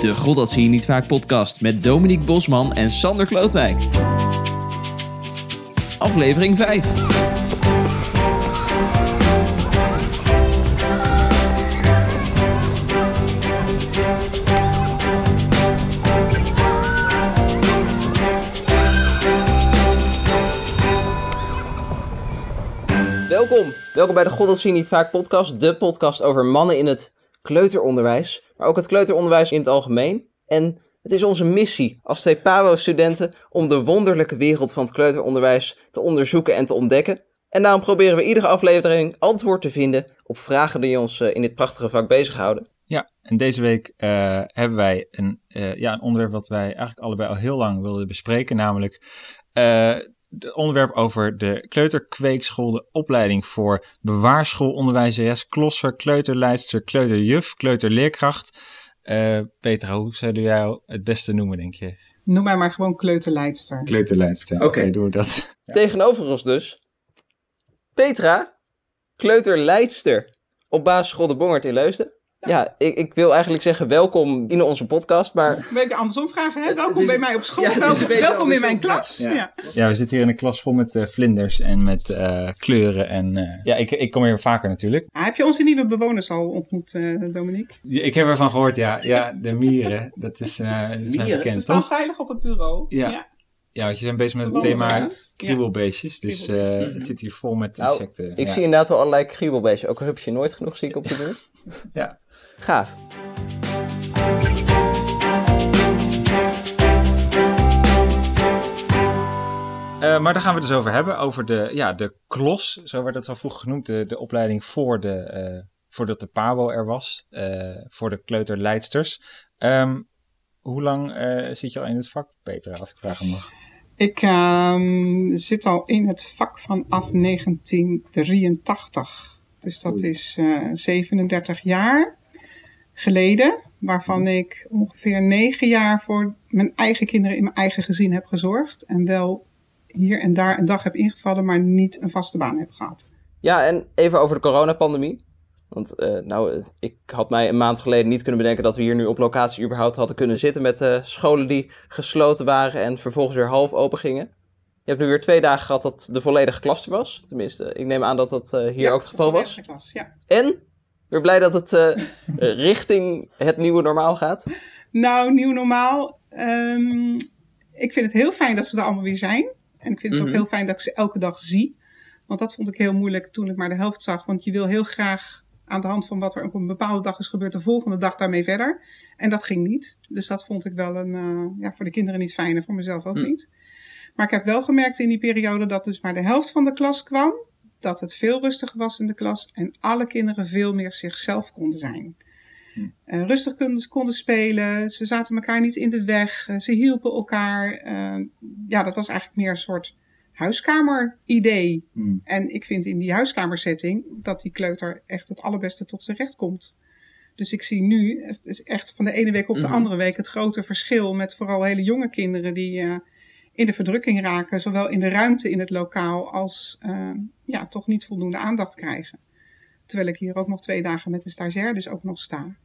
De God dat zie je niet vaak podcast met Dominique Bosman en Sander Klootwijk. Aflevering 5. Welkom. Welkom bij de God dat zie je niet vaak podcast. De podcast over mannen in het kleuteronderwijs. Maar ook het kleuteronderwijs in het algemeen. En het is onze missie als twee PABO-studenten om de wonderlijke wereld van het kleuteronderwijs te onderzoeken en te ontdekken. En daarom proberen we iedere aflevering antwoord te vinden op vragen die ons eh, in dit prachtige vak bezighouden. Ja, en deze week uh, hebben wij een, uh, ja, een onderwerp wat wij eigenlijk allebei al heel lang wilden bespreken, namelijk het onderwerp over de kleuterkweekschool, de opleiding voor bewaarschoolonderwijzeres, klosser, kleuterleidster, kleuterjuf, kleuterleerkracht. Petra, hoe zou jij het beste noemen, denk je? Noem mij maar gewoon kleuterleidster. Kleuterleidster, oké, okay. doen we dat. Ja. Tegenover ons dus, Petra, kleuterleidster op basisschool De Bongert in Leusden. Ja, ik, ik, wil eigenlijk zeggen welkom in onze podcast, maar... Wil ik andersom vragen, hè? Welkom bij mij op school, ja, welkom, welkom in mijn klas. Ja. Ja. ja. we zitten hier in een klas vol met uh, vlinders en met uh, kleuren en... Uh, ja, ik, ik kom hier vaker natuurlijk. Ah, heb je onze nieuwe bewoners al ontmoet, Dominique? ik heb ervan gehoord, ja. Ja, de mieren, dat is, dat is mij bekend, Ze staan toch? veilig op het bureau. Ja. Ja, want je bent bezig met het thema kriebelbeestjes. Dus uh, het zit hier vol met nou, insecten. Ik zie inderdaad wel allerlei kriebelbeestjes. Ook rupsje nooit genoeg zie ik op de buurt. ja. Gaaf. Uh, maar daar gaan we het dus over hebben. Over de, ja, de KLOS, zo werd het al vroeger genoemd. De, de opleiding voor de, uh, voordat de PABO er was. Uh, voor de kleuterleidsters. Um, hoe lang zit je al in het vak, Petra, als ik vragen mag? Ik um, zit al in het vak vanaf 1983. Dus dat is 37 jaar geleden, waarvan ik ongeveer negen jaar voor mijn eigen kinderen in mijn eigen gezin heb gezorgd. En wel hier en daar een dag heb ingevallen, maar niet een vaste baan heb gehad. Ja, en even over de coronapandemie. Want uh, nou, ik had mij een maand geleden niet kunnen bedenken dat we hier nu op locatie überhaupt hadden kunnen zitten met uh, scholen die gesloten waren en vervolgens weer half open gingen. Je hebt nu weer twee dagen gehad dat de volledige klas er was. Tenminste, ik neem aan dat dat uh, hier ja, ook het geval was. Klas, ja. En weer blij dat het uh, richting het nieuwe normaal gaat. Nou, nieuw normaal. Um, ik vind het heel fijn dat ze er allemaal weer zijn. En ik vind het ook heel fijn dat ik ze elke dag zie. Want dat vond ik heel moeilijk toen ik maar de helft zag. Want je wil heel graag aan de hand van wat er op een bepaalde dag is gebeurd, de volgende dag daarmee verder. En dat ging niet. Dus dat vond ik wel een, uh, ja, voor de kinderen niet fijn en voor mezelf ook mm. niet. Maar ik heb wel gemerkt in die periode dat dus maar de helft van de klas kwam dat het veel rustiger was in de klas en alle kinderen veel meer zichzelf konden zijn. Uh, rustig konden, konden, spelen, ze zaten elkaar niet in de weg, uh, ze hielpen elkaar. Uh, ja, dat was eigenlijk meer een soort huiskamer-idee. Mm. En ik vind in die huiskamersetting dat die kleuter echt het allerbeste tot zijn recht komt. Dus ik zie nu, het is echt van de ene week op de mm. andere week, het grote verschil met vooral hele jonge kinderen die in de verdrukking raken, zowel in de ruimte in het lokaal als uh, ja, toch niet voldoende aandacht krijgen. Terwijl ik hier ook nog twee dagen met een stagiair dus ook nog sta.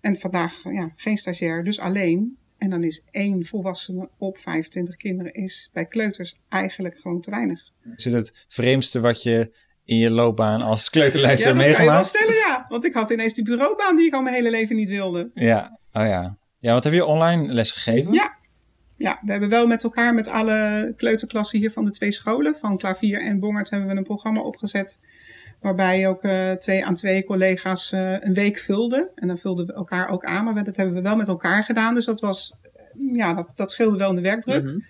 En vandaag ja, geen stagiair, dus alleen. En dan is één volwassene op 25 kinderen is bij kleuters eigenlijk gewoon te weinig. Is het het vreemdste wat je in je loopbaan als kleuterlijster ja, meegemaakt? Ja, dat stellen, ja. Want ik had ineens die bureaubaan die ik al mijn hele leven niet wilde. Ja, oh ja. Ja, wat heb je online les gegeven? Ja. Ja, we hebben wel met elkaar, met alle kleuterklassen hier van de twee scholen, van Klavier en Bongert, hebben we een programma opgezet. Waarbij ook uh, twee aan twee collega's uh, een week vulden. En dan vulden we elkaar ook aan. Maar dat hebben we wel met elkaar gedaan. Dus dat was, ja, dat, dat scheelde wel in de werkdruk. Mm-hmm.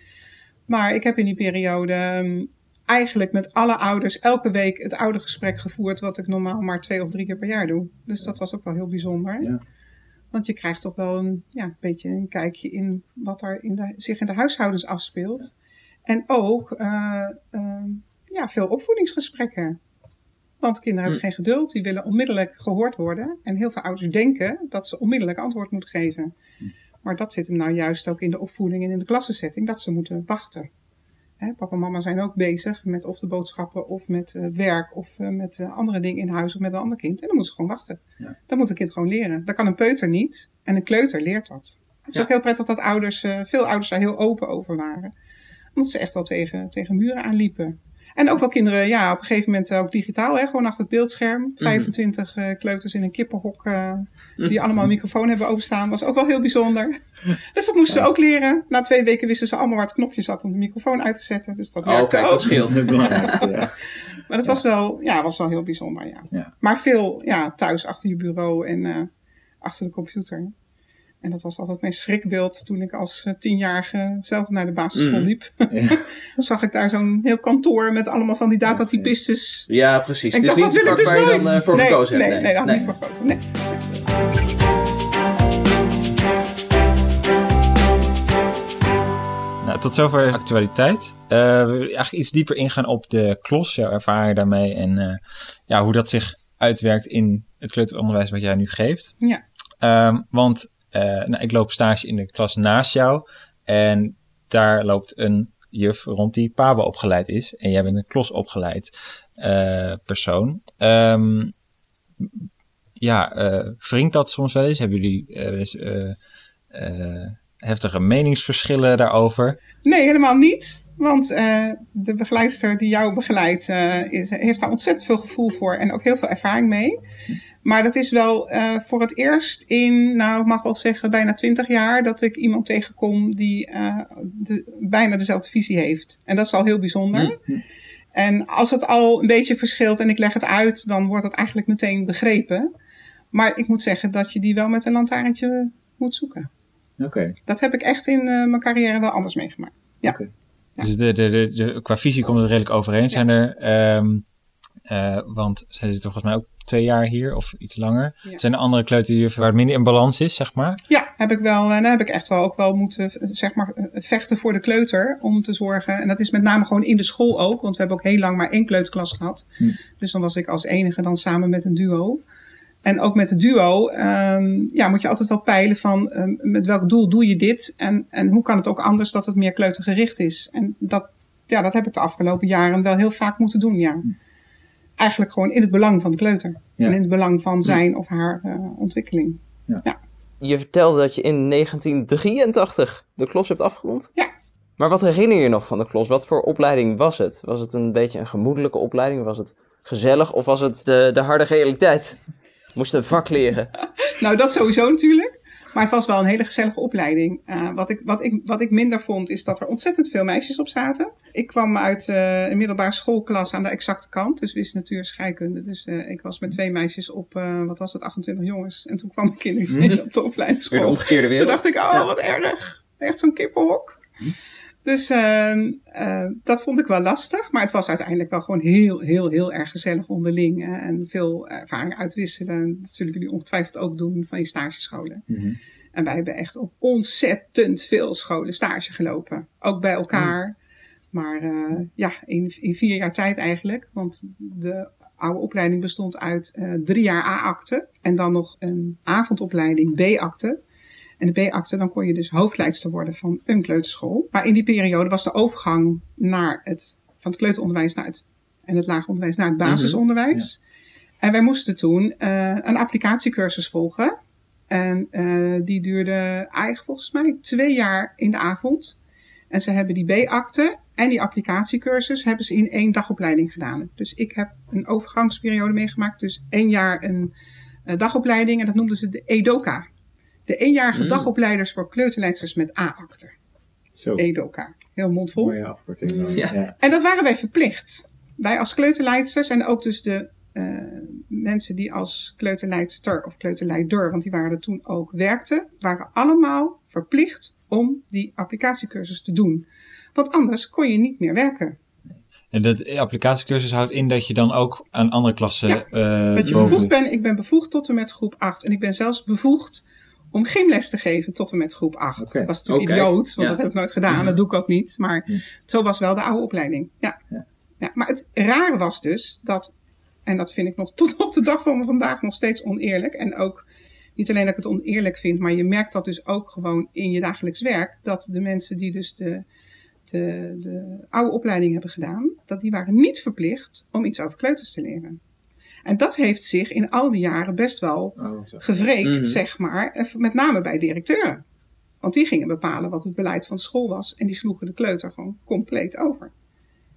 Maar ik heb in die periode um, eigenlijk met alle ouders elke week het oude gesprek gevoerd. Wat ik normaal maar twee of drie keer per jaar doe. Dus dat was ook wel heel bijzonder. Ja. Want je krijgt toch wel een ja, beetje een kijkje in wat er in de, zich in de huishoudens afspeelt. En ook uh, uh, ja, veel opvoedingsgesprekken. Want kinderen hebben geen geduld, die willen onmiddellijk gehoord worden. En heel veel ouders denken dat ze onmiddellijk antwoord moeten geven. Maar dat zit hem nou juist ook in de opvoeding en in de klassensetting, dat ze moeten wachten. Hè, papa en mama zijn ook bezig met of de boodschappen of met het werk of uh, met uh, andere dingen in huis of met een ander kind. En dan moet ze gewoon wachten. Ja. Dat moet een kind gewoon leren. Dat kan een peuter niet en een kleuter leert dat. Het is ja. ook heel prettig dat ouders, uh, veel ouders daar heel open over waren. Omdat ze echt wel tegen, tegen muren aanliepen. En ook wel kinderen, ja, op een gegeven moment ook digitaal, hè, gewoon achter het beeldscherm. Mm -hmm. 25 uh, kleuters in een kippenhok, uh, die mm. allemaal een microfoon hebben openstaan, was ook wel heel bijzonder. dus dat moesten ze ook leren. Na twee weken wisten ze allemaal waar het knopje zat om de microfoon uit te zetten. Dus dat werkte oh, kijk, ook. dat scheelt. ja. maar dat was wel, ja, was wel heel bijzonder, ja. ja. Maar veel, ja, thuis achter je bureau en uh, achter de computer. En dat was altijd mijn schrikbeeld toen ik als uh, tienjarige zelf naar de basisschool Mm. liep. Ja. Dan zag ik daar zo'n heel kantoor met allemaal van die datatypistes. Ja, precies. En ik dacht, niet dat wil ik dus nooit. dan uh, voor nee, gekozen nee, hebt. nee, daar had ik niet voor gekozen. Nee. Nou, tot zover de actualiteit. Uh, we willen eigenlijk iets dieper ingaan op de klos, jouw ervaring daarmee en uh, ja, hoe dat zich uitwerkt in het kleuteronderwijs wat jij nu geeft. Ja. Um, want nou, ik loop stage in de klas naast jou en daar loopt een juf rond die PABO opgeleid is en jij bent een klos opgeleid uh, persoon. Um, ja, uh, wringt dat soms wel eens? Hebben jullie uh, heftige meningsverschillen daarover? Nee, helemaal niet. Want de begeleidster die jou begeleidt, is, heeft daar ontzettend veel gevoel voor en ook heel veel ervaring mee. Maar dat is wel uh, voor het eerst in, nou ik mag wel zeggen, bijna twintig jaar dat ik iemand tegenkom die de, bijna dezelfde visie heeft. En dat is al heel bijzonder. Mm-hmm. En als het al een beetje verschilt en ik leg het uit, dan wordt het eigenlijk meteen begrepen. Maar ik moet zeggen dat je die wel met een lantaarntje moet zoeken. Oké. Okay. Dat heb ik echt in uh, mijn carrière wel anders meegemaakt. Ja. Okay. ja. Dus de, de, de, de, qua visie komt het redelijk overeen. Ja. Zijn er, um, uh, want zij zitten volgens mij ook twee jaar hier of iets langer. Ja. Zijn er andere kleuterjuffen waar het minder in balans is, zeg maar? Ja, heb ik wel. En daar heb ik echt wel ook wel moeten, zeg maar, vechten voor de kleuter. Om te zorgen. En dat is met name gewoon in de school ook. Want we hebben ook heel lang maar één kleuterklas gehad. Hm. Dus dan was ik als enige dan samen met een duo. En ook met het duo um, ja, moet je altijd wel peilen van um, met welk doel doe je dit en, en hoe kan het ook anders dat het meer kleutergericht is. En dat, ja, dat heb ik de afgelopen jaren wel heel vaak moeten doen, ja. Eigenlijk gewoon in het belang van de kleuter. Ja. En in het belang van zijn of haar uh, ontwikkeling. Ja. ja. Je vertelde dat je in 1983 de klos hebt afgerond. Ja. Maar wat herinner je nog van de klos? Wat voor opleiding was het? Was het een beetje een gemoedelijke opleiding? Was het gezellig of was het de, de harde realiteit? Moest een vak leren. nou, dat sowieso natuurlijk. Maar het was wel een hele gezellige opleiding. Uh, wat, ik, wat, ik, wat ik minder vond, is dat er ontzettend veel meisjes op zaten. Ik kwam uit uh, een middelbare schoolklas aan de exacte kant. Dus wiskunde, natuur, scheikunde. Dus uh, ik was met twee meisjes op, wat was het, 28 jongens. En toen kwam ik in, in op de opleidingsschool. De omgekeerde wereld. Toen dacht ik, oh, ja. wat erg. Echt zo'n kippenhok. Dus uh, uh, dat vond ik wel lastig. Maar het was uiteindelijk wel gewoon heel, heel, heel erg gezellig onderling. En veel ervaring uitwisselen. Dat zullen jullie ongetwijfeld ook doen van je stagescholen. Mm-hmm. En wij hebben echt op ontzettend veel scholen stage gelopen. Ook bij elkaar. Mm. Maar uh, ja, in, in vier jaar tijd eigenlijk. Want de oude opleiding bestond uit drie jaar A-akte. En dan nog een avondopleiding B-akte. En de B-akte, dan kon je dus hoofdleidster worden van een kleuterschool. Maar in die periode was de overgang naar het, van het kleuteronderwijs naar het, en het lager onderwijs naar het basisonderwijs. Mm-hmm. Ja. En wij moesten toen uh, een applicatiecursus volgen. En uh, die duurde eigenlijk volgens mij twee jaar in de avond. En ze hebben die B-akte en die applicatiecursus hebben ze in één dagopleiding gedaan. Dus ik heb een overgangsperiode meegemaakt. Dus één jaar een uh, dagopleiding en dat noemden ze de EDOKA de eenjarige mm. dagopleiders voor kleuterleidsters met A-akte. EDOKA. Heel mondvol. Mooie afkorting. Mm. Ja. ja. En dat waren wij verplicht. Wij als kleuterleidsters en ook dus de uh, mensen die als kleuterleidster of kleuterleider, want die waren er toen ook, werkten, waren allemaal verplicht om die applicatiecursus te doen. Want anders kon je niet meer werken. En dat applicatiecursus houdt in dat je dan ook aan andere klassen. Ja, uh, dat je boven... bevoegd bent. Ik ben bevoegd tot en met groep 8. En ik ben zelfs bevoegd om gymles te geven tot en met groep 8. Okay. Dat was natuurlijk okay. idioot, want ja. dat heb ik nooit gedaan. Dat doe ik ook niet. Maar ja. zo was wel de oude opleiding. Ja. Ja. ja. Maar het rare was dus dat, en dat vind ik nog tot op de dag van vandaag nog steeds oneerlijk. En ook niet alleen dat ik het oneerlijk vind, maar je merkt dat dus ook gewoon in je dagelijks werk. Dat de mensen die dus de de, de oude opleiding hebben gedaan, dat die waren niet verplicht om iets over kleuters te leren. En dat heeft zich in al die jaren best wel Oh, zo. gewreekt, Mhm. zeg maar. en Met name bij directeuren. Want die gingen bepalen wat het beleid van de school was. En die sloegen de kleuter gewoon compleet over.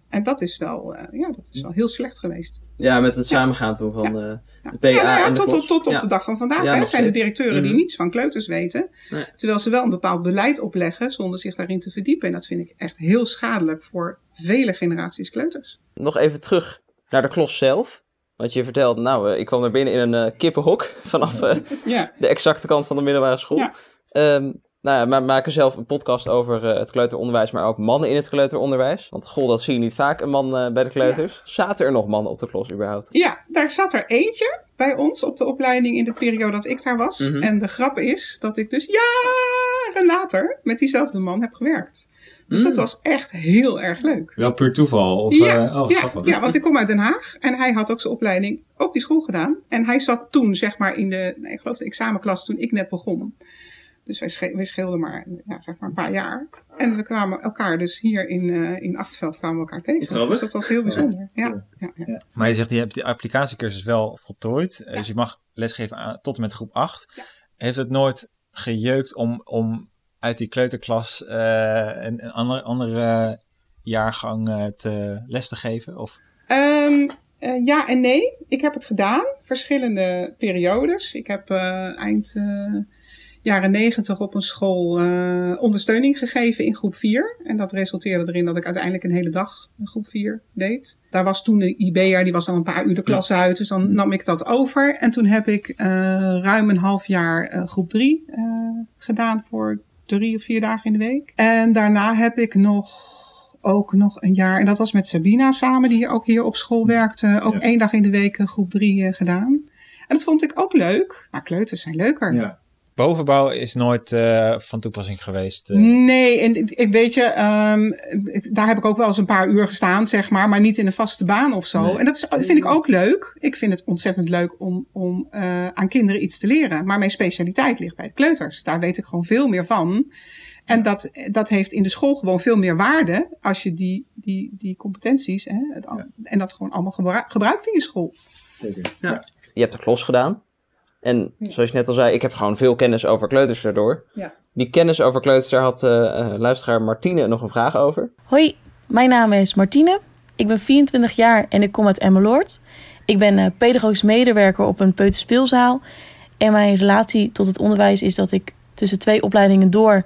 En dat is wel, eh, ja, dat is wel heel slecht geweest. Ja, met het samengaan toen van eh, Ja. de PA ja, nou ja, en de tot, klos. tot, tot op Ja. de dag van vandaag. Ja, hè, zijn de directeuren die Mhm. niets van kleuters weten. Nee. Terwijl ze wel een bepaald beleid opleggen zonder zich daarin te verdiepen. En dat vind ik echt heel schadelijk voor vele generaties kleuters. Nog even terug naar de klos zelf. Want je vertelde, nou, eh, ik kwam er binnen in een eh, kippenhok vanaf eh, Ja, de exacte kant van de middelbare school. Ja. Ehm, nou ja, we maken zelf een podcast over het kleuteronderwijs, maar ook mannen in het kleuteronderwijs. Want goh, dat zie je niet vaak, een man bij de kleuters. Zaten er nog mannen op de klos überhaupt? ja, daar zat er eentje bij ons op de opleiding in de periode dat ik daar was. Mhm. En de grap is dat ik dus jaren later met diezelfde man heb gewerkt. Dus Mm. dat was echt heel erg leuk. Wel puur toeval? Of, ja, eh, oh, ja, grappig. ja, want ik kom uit Den Haag en hij had ook zijn opleiding op die school gedaan. En hij zat toen, zeg maar, in de, nee, ik geloof de examenklas toen ik net begon. Dus wij, sche wij scheelden maar, ja, zeg maar een paar jaar. En we kwamen elkaar dus hier in, eh in Achterveld kwamen we elkaar tegen. Grappig. Dus dat was heel bijzonder. Ja, ja, ja. Maar je zegt, je hebt die applicatiecursus wel voltooid. Dus je mag lesgeven aan, tot en met groep 8. Heeft het nooit gejeukt om, om uit die kleuterklas eh, een, een andere, andere jaargang eh, te les te geven? Of? Ehm, eh, ja en nee. Ik heb het gedaan. Verschillende periodes. Ik heb eind jaren negentig op een school ondersteuning gegeven in groep 4. En dat resulteerde erin dat ik uiteindelijk een hele dag in groep 4 deed. Daar was toen een IB'er, die was dan een paar uur de klas uit. Dus dan nam ik dat over. En toen heb ik ruim een half jaar groep 3 eh, gedaan voor drie of vier dagen in de week. En daarna heb ik nog ook nog een jaar, en dat was met Sabina samen, die ook hier op school werkte, ook Ja. één dag in de week groep drie eh, gedaan. En dat vond ik ook leuk. Maar kleuters zijn leuker. Bovenbouw is nooit eh, van toepassing geweest. eh. Nee, en ik- weet je, ehm, ik- daar heb ik ook wel eens een paar uur gestaan, zeg maar, maar niet in een vaste baan of zo. Nee. En dat is, vind ik ook leuk. Ik vind het ontzettend leuk om, om eh, aan kinderen iets te leren. Maar mijn specialiteit ligt bij de kleuters. Daar weet ik gewoon veel meer van. En dat, dat heeft in de school gewoon veel meer waarde als je die, die, die competenties hè, het en dat gewoon allemaal gebru- gebruikt in je school. Zeker. Je hebt de klos gedaan. En zoals je net al zei, ik heb gewoon veel kennis over kleuters daardoor. Ja. Die kennis over kleuters, daar had eh, eh, luisteraar Martine nog een vraag over. Hoi, mijn naam is Martine. Ik ben 24 jaar en ik kom uit Emmeloord. Ik ben eh, pedagogisch medewerker op een peuterspeelzaal. En mijn relatie tot het onderwijs is dat ik tussen twee opleidingen door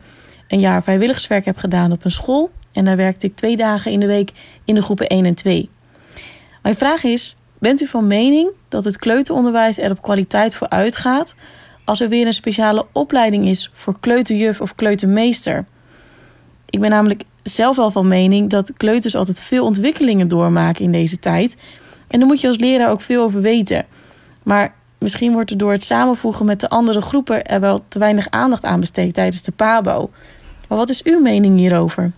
een jaar vrijwilligerswerk heb gedaan op een school. En daar werkte ik twee dagen in de week in de groepen 1 en 2. Mijn vraag is, bent u van mening dat het kleuteronderwijs er op kwaliteit voor uitgaat als er weer een speciale opleiding is voor kleuterjuf of kleutermeester? Ik ben namelijk zelf wel van mening dat kleuters altijd veel ontwikkelingen doormaken in deze tijd. En daar moet je als leraar ook veel over weten. Maar misschien wordt er door het samenvoegen met de andere groepen er wel te weinig aandacht aan besteed tijdens de PABO. Maar wat is uw mening hierover?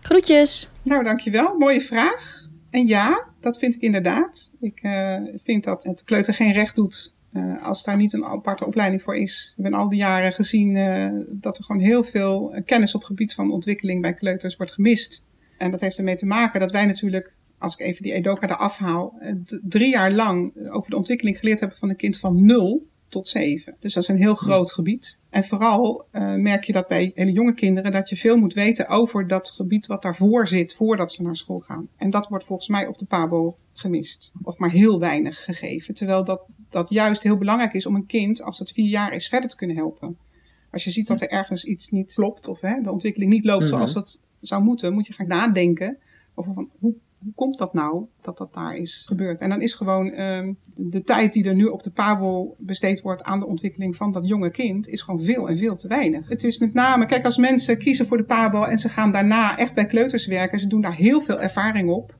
Groetjes! Nou, dankjewel. Mooie vraag. En ja, dat vind ik inderdaad. Ik eh, vind dat het kleuter geen recht doet eh, als daar niet een aparte opleiding voor is. Ik ben al die jaren gezien eh, dat er gewoon heel veel kennis op gebied van ontwikkeling bij kleuters wordt gemist. En dat heeft ermee te maken dat wij natuurlijk, als ik even die Edoka eraf haal, drie jaar lang over de ontwikkeling geleerd hebben van een kind van 0 tot 7. Dus dat is een heel groot gebied. En vooral eh, merk je dat bij hele jonge kinderen dat je veel moet weten over dat gebied wat daarvoor zit voordat ze naar school gaan. En dat wordt volgens mij op de PABO gemist. Of maar heel weinig gegeven. Terwijl dat, dat juist heel belangrijk is om een kind, als het vier jaar is, verder te kunnen helpen. Als je ziet dat er ergens iets niet klopt of hè, de ontwikkeling niet loopt Mhm. zoals dat zou moeten, moet je gaan nadenken over van hoe, hoe komt dat nou dat dat daar is gebeurd. En dan is gewoon ehm, de, tijd die er nu op de PABO besteed wordt aan de ontwikkeling van dat jonge kind, is gewoon veel en veel te weinig. Het is met name, kijk als mensen kiezen voor de PABO en ze gaan daarna echt bij kleuters werken, ze doen daar heel veel ervaring op.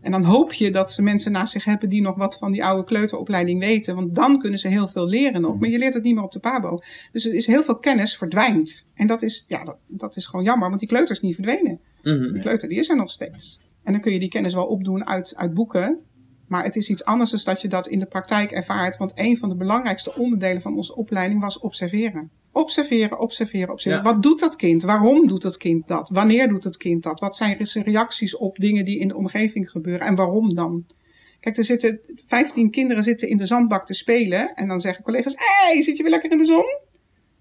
En dan hoop je dat ze mensen naast zich hebben die nog wat van die oude kleuteropleiding weten. Want dan kunnen ze heel veel leren nog. Maar je leert het niet meer op de PABO. Dus er is heel veel kennis verdwijnt. En dat is, ja, dat, dat is gewoon jammer, want die kleuter is niet verdwenen. Die kleuter die is er nog steeds. En dan kun je die kennis wel opdoen uit, uit boeken. Maar het is iets anders dan dat je dat in de praktijk ervaart. Want een van de belangrijkste onderdelen van onze opleiding was observeren. Observeren, observeren, observeren. Wat doet dat kind? Waarom doet dat kind dat? Wanneer doet het kind dat? Wat zijn zijn reacties op dingen die in de omgeving gebeuren? En waarom dan? Kijk, er zitten 15 kinderen zitten in de zandbak te spelen. En dan zeggen collega's: Hé, hey, zit je weer lekker in de zon?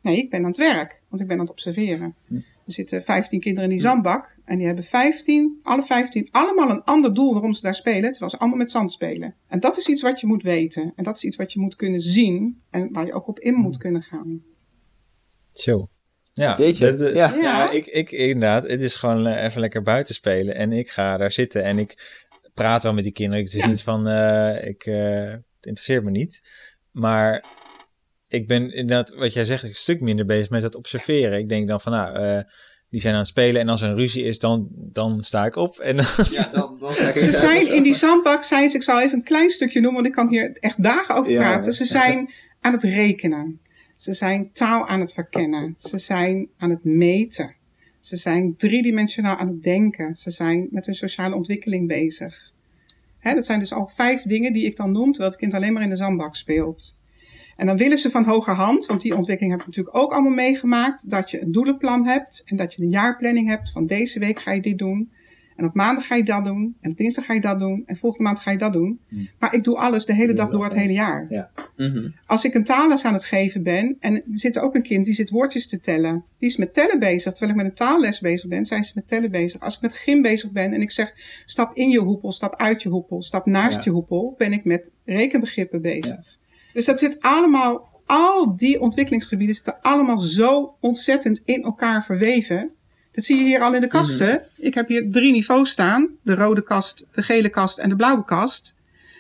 Nee, ik ben aan het werk, want ik ben aan het observeren. Hm. Er zitten 15 kinderen in die zandbak. En die hebben 15, alle 15, allemaal een ander doel waarom ze daar spelen. Terwijl ze allemaal met zand spelen. En dat is iets wat je moet weten. En dat is iets wat je moet kunnen zien. En waar je ook op in moet kunnen gaan. Zo. Ja, Weet je? Dat, ja. ja. ik, ik inderdaad. Het is gewoon eh, even lekker buiten spelen. En ik ga daar zitten en ik praat wel met die kinderen. Het is niet van, uh, ik, uh, het interesseert me niet. Maar ik ben inderdaad, wat jij zegt, een stuk minder bezig met het observeren. Ik denk dan van, nou, uh, die zijn aan het spelen en als er een ruzie is, dan, dan sta ik op. En ja, dan, dan ze zijn in die zandbak, zijn ze, ik zal even een klein stukje noemen, want ik kan hier echt dagen over praten. Ze zijn aan het rekenen. Ze zijn taal aan het verkennen. Ze zijn aan het meten. Ze zijn driedimensionaal aan het denken. Ze zijn met hun sociale ontwikkeling bezig. Hè, dat zijn dus al vijf dingen die ik dan noem, terwijl het kind alleen maar in de zandbak speelt. En dan willen ze van hoger hand, want die ontwikkeling heb ik natuurlijk ook allemaal meegemaakt, dat je een doelenplan hebt en dat je een jaarplanning hebt van deze week ga je dit doen. En op maandag ga je dat doen. En op dinsdag ga je dat doen. En volgende maand ga je dat doen. Hmm. Maar ik doe alles de hele dag door het hele jaar. Ja. Mhm. Als ik een taalles aan het geven ben. En er zit ook een kind die zit woordjes te tellen. Die is met tellen bezig. Terwijl ik met een taalles bezig ben, zijn ze met tellen bezig. Als ik met gym bezig ben en ik zeg stap in je hoepel, stap uit je hoepel, stap naast je hoepel. Ben ik met rekenbegrippen bezig. Dus dat zit allemaal, al die ontwikkelingsgebieden zitten allemaal zo ontzettend in elkaar verweven. Dat zie je hier al in de kasten. Ik heb hier drie niveaus staan. De rode kast, de gele kast en de blauwe kast.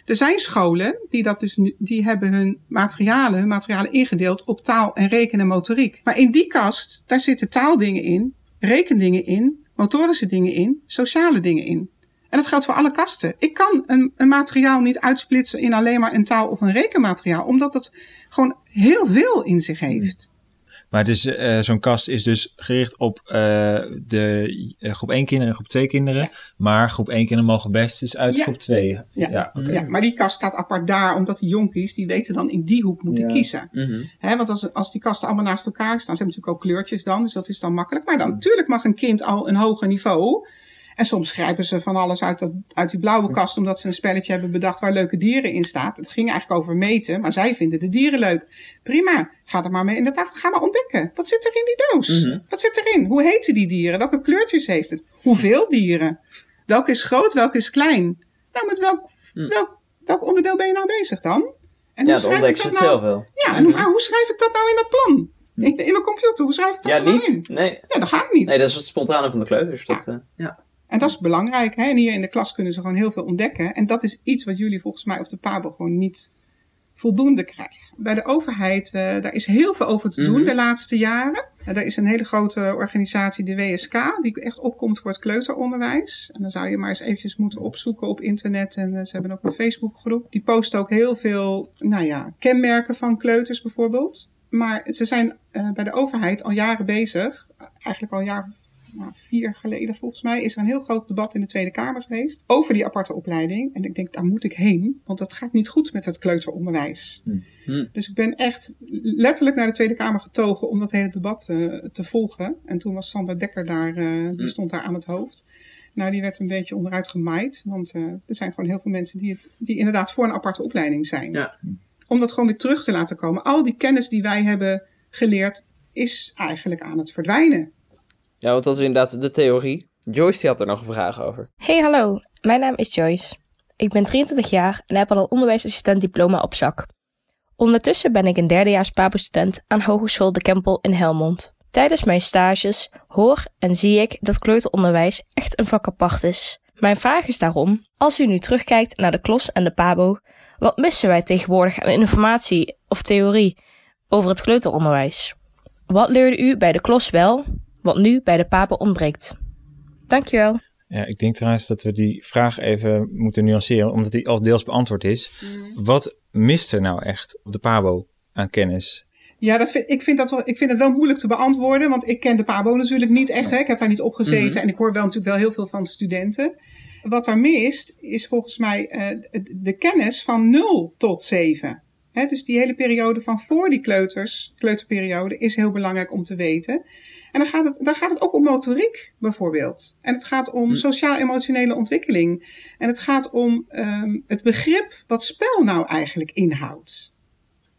Er zijn scholen die dat dus nu, die hebben hun materialen, hun materialen ingedeeld op taal en reken en motoriek. Maar in die kast, daar zitten taaldingen in, rekendingen in, motorische dingen in, sociale dingen in. En dat geldt voor alle kasten. Ik kan een, een materiaal niet uitsplitsen in alleen maar een taal of een rekenmateriaal, omdat het gewoon heel veel in zich heeft. Maar het is, uh, zo'n kast is dus gericht op uh, de uh, groep 1 kinderen en groep 2 kinderen. Ja. Maar groep 1 kinderen mogen best dus uit ja. groep 2. Ja, ja, okay. ja, maar die kast staat apart daar, omdat die jonkies, die weten dan in die hoek moeten kiezen. Mm -hmm. He, want als, als die kasten allemaal naast elkaar staan, ze hebben natuurlijk ook kleurtjes dan, dus dat is dan makkelijk. Maar dan natuurlijk mag een kind al een hoger niveau en soms grijpen ze van alles uit, dat, uit die blauwe kast, omdat ze een spelletje hebben bedacht waar leuke dieren in staan. Het ging eigenlijk over meten, maar zij vinden de dieren leuk. Prima, ga er maar mee in de tafel. Ga maar ontdekken. Wat zit er in die doos? Mm -hmm. Wat zit erin? Hoe heten die dieren? Welke kleurtjes heeft het? Hoeveel dieren? Welke is groot, welke is klein? Nou, met welk, mm. welk, welk onderdeel ben je nou bezig dan? En ja, dan ontdek je het nou? zelf wel. Ja, en mm -hmm. hoe schrijf ik dat nou in dat plan? In, in mijn computer, hoe schrijf ik dat ja, nou niet. in? Nee. Ja, dat gaat niet. Nee, dat is het spontane van de kleuters. Dat, ja. Uh, ja. En dat is belangrijk. Hè? En hier in de klas kunnen ze gewoon heel veel ontdekken. En dat is iets wat jullie volgens mij op de PABO gewoon niet voldoende krijgen. Bij de overheid, uh, daar is heel veel over te doen mm -hmm. de laatste jaren. Uh, er is een hele grote organisatie, de WSK, die echt opkomt voor het kleuteronderwijs. En dan zou je maar eens eventjes moeten opzoeken op internet. En uh, ze hebben ook een Facebookgroep. Die posten ook heel veel, nou ja, kenmerken van kleuters bijvoorbeeld. Maar ze zijn bij de overheid al jaren bezig, eigenlijk al een jaar nou, vier geleden volgens mij, is er een heel groot debat in de Tweede Kamer geweest over die aparte opleiding. En ik denk, daar moet ik heen, want dat gaat niet goed met het kleuteronderwijs. Hmm. Dus ik ben echt letterlijk naar de Tweede Kamer getogen om dat hele debat uh, te volgen. En toen was Sander Dekker daar, uh, die stond daar aan het hoofd. Nou, die werd een beetje onderuit gemaaid, want uh, er zijn gewoon heel veel mensen die, het, die inderdaad voor een aparte opleiding zijn. Ja. Om dat gewoon weer terug te laten komen. Al die kennis die wij hebben geleerd, is eigenlijk aan het verdwijnen. Ja, want dat is inderdaad de theorie. Joyce die had er nog een vraag over. Hey, hallo. Mijn naam is Joyce. Ik ben 23 jaar en heb al een onderwijsassistent diploma op zak. Ondertussen ben ik een derdejaars PABO-student aan Hogeschool de Kempel in Helmond. Tijdens mijn stages hoor en zie ik dat kleuteronderwijs echt een vak apart is. Mijn vraag is daarom, als u nu terugkijkt naar de klos en de PABO, wat missen wij tegenwoordig aan informatie of theorie over het kleuteronderwijs? Wat leerde u bij de klos wel wat nu bij de papen ontbreekt. Dankjewel. Ja, ik denk trouwens dat we die vraag even moeten nuanceren, omdat die al deels beantwoord is. Mm. Wat mist er nou echt op de PABO aan kennis? Ja, dat vind, ik, vind dat ik vind het wel moeilijk te beantwoorden, want ik ken de PABO natuurlijk niet echt. Hè? Ik heb daar niet op gezeten mm -hmm. en ik hoor wel natuurlijk wel heel veel van studenten. Wat er mist, is volgens mij uh, de kennis van 0 tot 7. Hè, dus die hele periode van voor die kleuters, kleuterperiode, is heel belangrijk om te weten. En dan gaat het, dan gaat het ook om motoriek bijvoorbeeld. En het gaat om sociaal-emotionele ontwikkeling. En het gaat om um, het begrip wat spel nou eigenlijk inhoudt.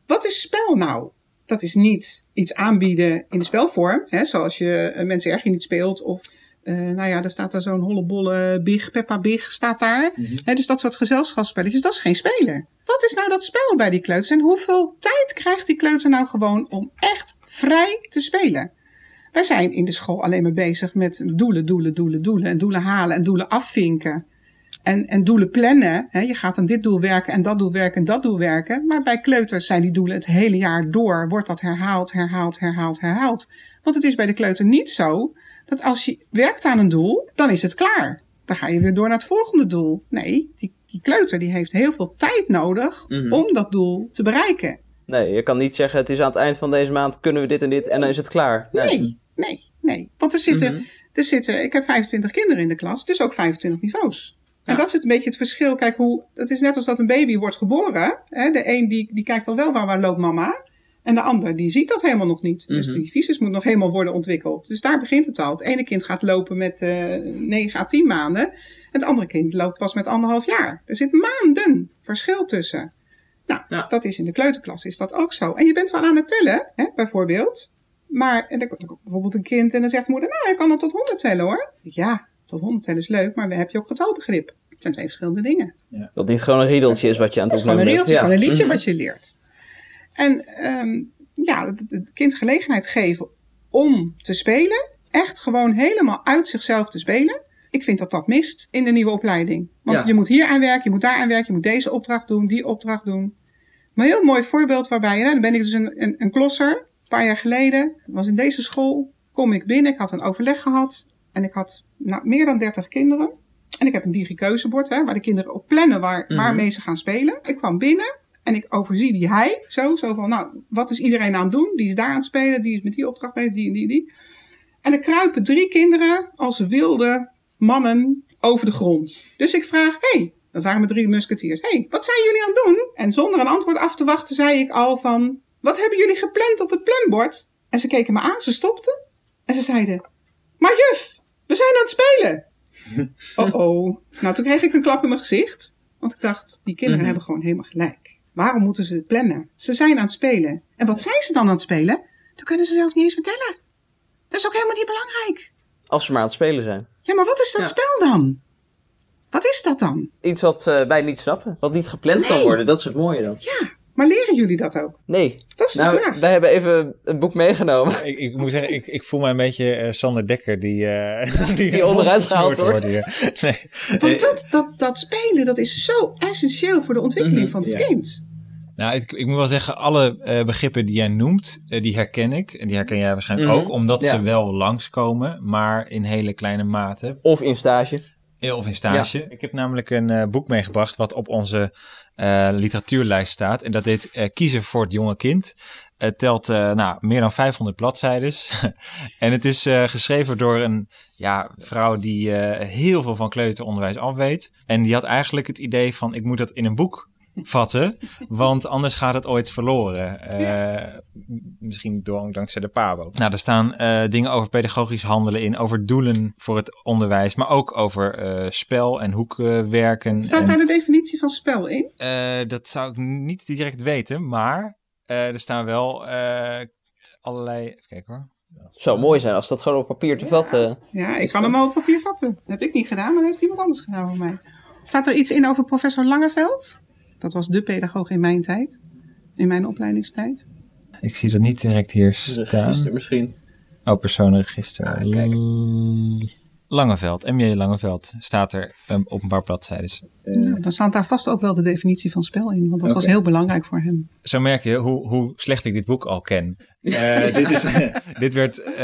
Wat is spel nou? Dat is niet iets aanbieden in de spelvorm, hè, zoals je uh, mensen erg niet speelt of uh, nou ja, er staat daar zo'n hollebolle big, Peppa Big staat daar. Mm -hmm. dus dat soort gezelschapsspelletjes, dat is geen spelen. Wat is nou dat spel bij die kleuters en hoeveel tijd krijgt die kleuter nou gewoon om echt vrij te spelen? Wij zijn in de school alleen maar bezig met doelen, doelen, doelen, doelen en doelen halen en doelen afvinken. En, en doelen plannen. Hè? Je gaat aan dit doel werken en dat doel werken en dat doel werken. Maar bij kleuters zijn die doelen het hele jaar door. Wordt dat herhaald, herhaald, herhaald, herhaald. Want het is bij de kleuter niet zo dat als je werkt aan een doel, dan is het klaar. Dan ga je weer door naar het volgende doel. Nee, die, die kleuter die heeft heel veel tijd nodig mm -hmm. om dat doel te bereiken. Nee, je kan niet zeggen het is aan het eind van deze maand kunnen we dit en dit en dan is het klaar. Nee, nee, nee. nee. Want er zitten, mm -hmm. er zitten, ik heb 25 kinderen in de klas, dus ook 25 niveaus. En dat is een beetje het verschil. Kijk, hoe, het is net als dat een baby wordt geboren. Hè? De een die, die kijkt al wel waar, waar loopt mama. En de ander die ziet dat helemaal nog niet. Mm -hmm. Dus die visus moet nog helemaal worden ontwikkeld. Dus daar begint het al. Het ene kind gaat lopen met uh, 9 à 10 maanden. Het andere kind loopt pas met anderhalf jaar. Er zit maanden verschil tussen. Nou, ja. dat is in de kleuterklas is dat ook zo. En je bent wel aan het tellen, hè, bijvoorbeeld. Maar en dan komt bijvoorbeeld een kind en dan zegt moeder, nou, ik kan al tot 100 tellen hoor. Ja, tot 100 tellen is leuk, maar heb je ook getalbegrip. Het zijn twee verschillende dingen. Ja. Dat niet gewoon een riedeltje is wat je aan het opnemen bent. Het is gewoon een riedeltje, ja. is gewoon een liedje wat je leert. En um, ja, het, het kind gelegenheid geven om te spelen. Echt gewoon helemaal uit zichzelf te spelen. Ik vind dat dat mist in de nieuwe opleiding. Want ja. je moet hier aan werken, je moet daar aan werken, je moet deze opdracht doen, die opdracht doen. Maar een heel mooi voorbeeld waarbij, nou, dan ben ik dus een, een, een klosser. Een paar jaar geleden, was in deze school, kom ik binnen, ik had een overleg gehad. En ik had nou, meer dan 30 kinderen. En ik heb een digikeuzebord, hè, waar de kinderen op plannen waar, -hmm. waarmee ze gaan spelen. Ik kwam binnen en ik overzie die hij. Zo, zo van, nou, wat is iedereen aan het doen? Die is daar aan het spelen, die is met die opdracht bezig, die en die, die. En er kruipen drie kinderen als wilde mannen over de grond. Dus ik vraag, hé, hey, dat waren mijn drie musketiers. Hé, hey, wat zijn jullie aan het doen? En zonder een antwoord af te wachten zei ik al van, wat hebben jullie gepland op het planbord? En ze keken me aan, ze stopten. En ze zeiden, maar juf, we zijn aan het spelen. Oh oh. Nou, toen kreeg ik een klap in mijn gezicht. Want ik dacht, die kinderen mm -hmm. hebben gewoon helemaal gelijk. Waarom moeten ze het plannen? Ze zijn aan het spelen. En wat zijn ze dan aan het spelen? Dat kunnen ze zelf niet eens vertellen. Dat is ook helemaal niet belangrijk. Als ze maar aan het spelen zijn. Ja, maar wat is dat ja. spel dan? Wat is dat dan? Iets wat uh, wij niet snappen. Wat niet gepland nee. kan worden. Dat is het mooie dan. Ja, maar leren jullie dat ook? Nee. Dat is de nou, vraag. Wij hebben even een boek meegenomen. Ik, ik moet zeggen, ik, ik voel me een beetje uh, Sander Dekker die, uh, die, die onderuit gehaald wordt. Nee. Want dat, dat, dat spelen, dat is zo essentieel voor de ontwikkeling mm -hmm. van het ja. kind. Nou, ik, ik, moet wel zeggen, alle uh, begrippen die jij noemt, uh, die herken ik. En die herken jij waarschijnlijk mm -hmm. ook, omdat ja. ze wel langskomen, maar in hele kleine mate. Of in stage. Ja, of in stage. Ja. Ik heb namelijk een uh, boek meegebracht wat op onze literatuurlijst staat. En dat heet Kiezen voor het jonge kind. Het telt nou, meer dan 500 bladzijden. en het is geschreven door een ja, vrouw die heel veel van kleuteronderwijs afweet. En die had eigenlijk het idee van, ik moet dat in een boek vatten, want anders gaat het ooit verloren. Uh, ja. Misschien door, dankzij de PABO. Nou, er staan uh, dingen over pedagogisch handelen in, over doelen voor het onderwijs, maar ook over uh, spel en hoekwerken. Staat en, daar de definitie van spel in? dat zou ik niet direct weten, maar er staan wel allerlei... Even kijken hoor. Het zou mooi zijn als dat gewoon op papier te ja. vatten. Ja, ik kan hem al op papier vatten. Dat heb ik niet gedaan, maar dat heeft iemand anders gedaan voor mij. Staat er iets in over professor Langeveld? Dat was de pedagoog in mijn tijd. In mijn opleidingstijd. Ik zie dat niet direct hier staan. Register misschien. Oh, personenregister. Ah, kijk. Langeveld, MJ Langeveld, staat er um, op een paar bladzijden. Uh, ja, dan staat daar vast ook wel de definitie van spel in, want dat okay. was heel belangrijk voor hem. Zo merk je hoe, hoe slecht ik dit boek al ken. Uh, dit, is, dit werd, uh,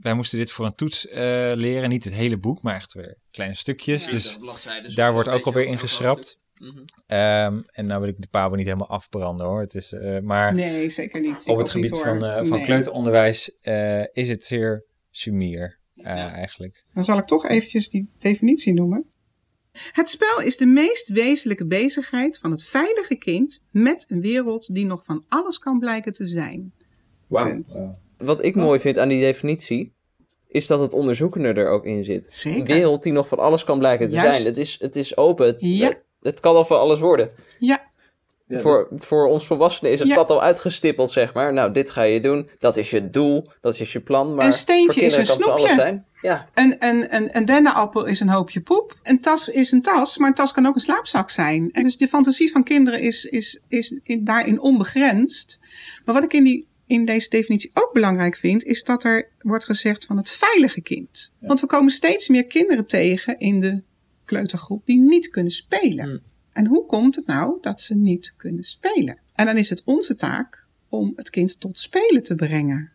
wij moesten dit voor een toets leren, niet het hele boek, maar echt weer kleine stukjes. Ja, dus daar wordt ook alweer ingeschrapt. Mm -hmm. um, en nou wil ik de Pabo niet helemaal afbranden hoor. Het is, uh, maar nee, zeker niet. op het gebied niet, van, uh, van nee. kleuteronderwijs uh, is het zeer sumier ja. eigenlijk. Dan zal ik toch eventjes die definitie noemen. Het spel is de meest wezenlijke bezigheid van het veilige kind met een wereld die nog van alles kan blijken te zijn. Punt. Wat ik mooi vind aan die definitie, is dat het onderzoekende er ook in zit. Zeker. Een wereld die nog van alles kan blijken te Juist. zijn. Het is, het is open. Het, Ja. Het, kan al van alles worden. Ja, voor, voor ons volwassenen is het Ja. pad al uitgestippeld, zeg maar. Nou, dit ga je doen. Dat is je doel. Dat is je plan. Maar Een steentje voor kinderen is een van alles snoepje. zijn. Ja. een, een, een, een dennenappel is een hoopje poep. Een tas is een tas, maar een tas kan ook een slaapzak zijn. En dus de fantasie van kinderen is, is, is in- daarin onbegrensd. Maar wat ik in, die, in deze definitie ook belangrijk vind, is dat er wordt gezegd van het veilige kind. Want we komen steeds meer kinderen tegen in de kleutergroep die niet kunnen spelen. Hmm. En hoe komt het nou dat ze niet kunnen spelen? En dan is het onze taak om het kind tot spelen te brengen.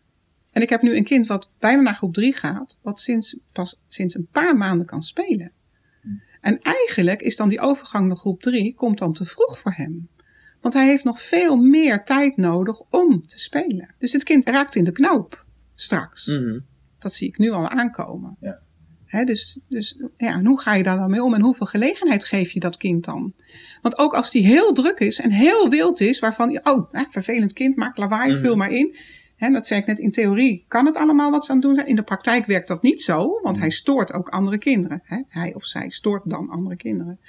En ik heb nu een kind wat bijna naar groep 3 gaat, wat sinds, pas sinds een paar maanden kan spelen. En eigenlijk is dan die overgang naar groep 3 komt dan te vroeg voor hem. Want hij heeft nog veel meer tijd nodig om te spelen. Dus het kind raakt in de knoop straks. Mhm. Dat zie ik nu al aankomen. Ja. Dus, dus ja, hoe ga je daar dan mee om en hoeveel gelegenheid geef je dat kind dan? Want ook als die heel druk is en heel wild is, waarvan je, oh, hè, vervelend kind, maak lawaai, vul maar in. Hè, dat zei ik net, in theorie kan het allemaal wat ze aan het doen zijn. In de praktijk werkt dat niet zo, want hij stoort ook andere kinderen. Hè? Hij of zij stoort dan andere kinderen.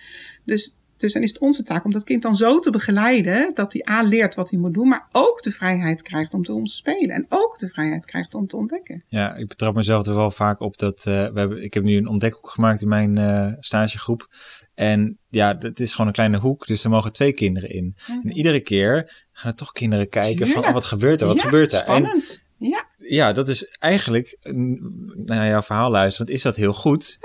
Dus, dus dan is het onze taak om dat kind dan zo te begeleiden dat hij A leert wat hij moet doen, maar ook de vrijheid krijgt om te spelen. En ook de vrijheid krijgt om te ontdekken. Ja, ik betrap mezelf er wel vaak op dat eh, we hebben, ik heb nu een ontdekhoek gemaakt in mijn eh, stagegroep. En ja, het is gewoon een kleine hoek, dus er mogen twee kinderen in. En iedere keer gaan er toch kinderen kijken van oh, wat gebeurt er, wat Ja, gebeurt er? En Spannend. ja. ja, dat is eigenlijk, naar jouw verhaal luisterend, is dat heel goed.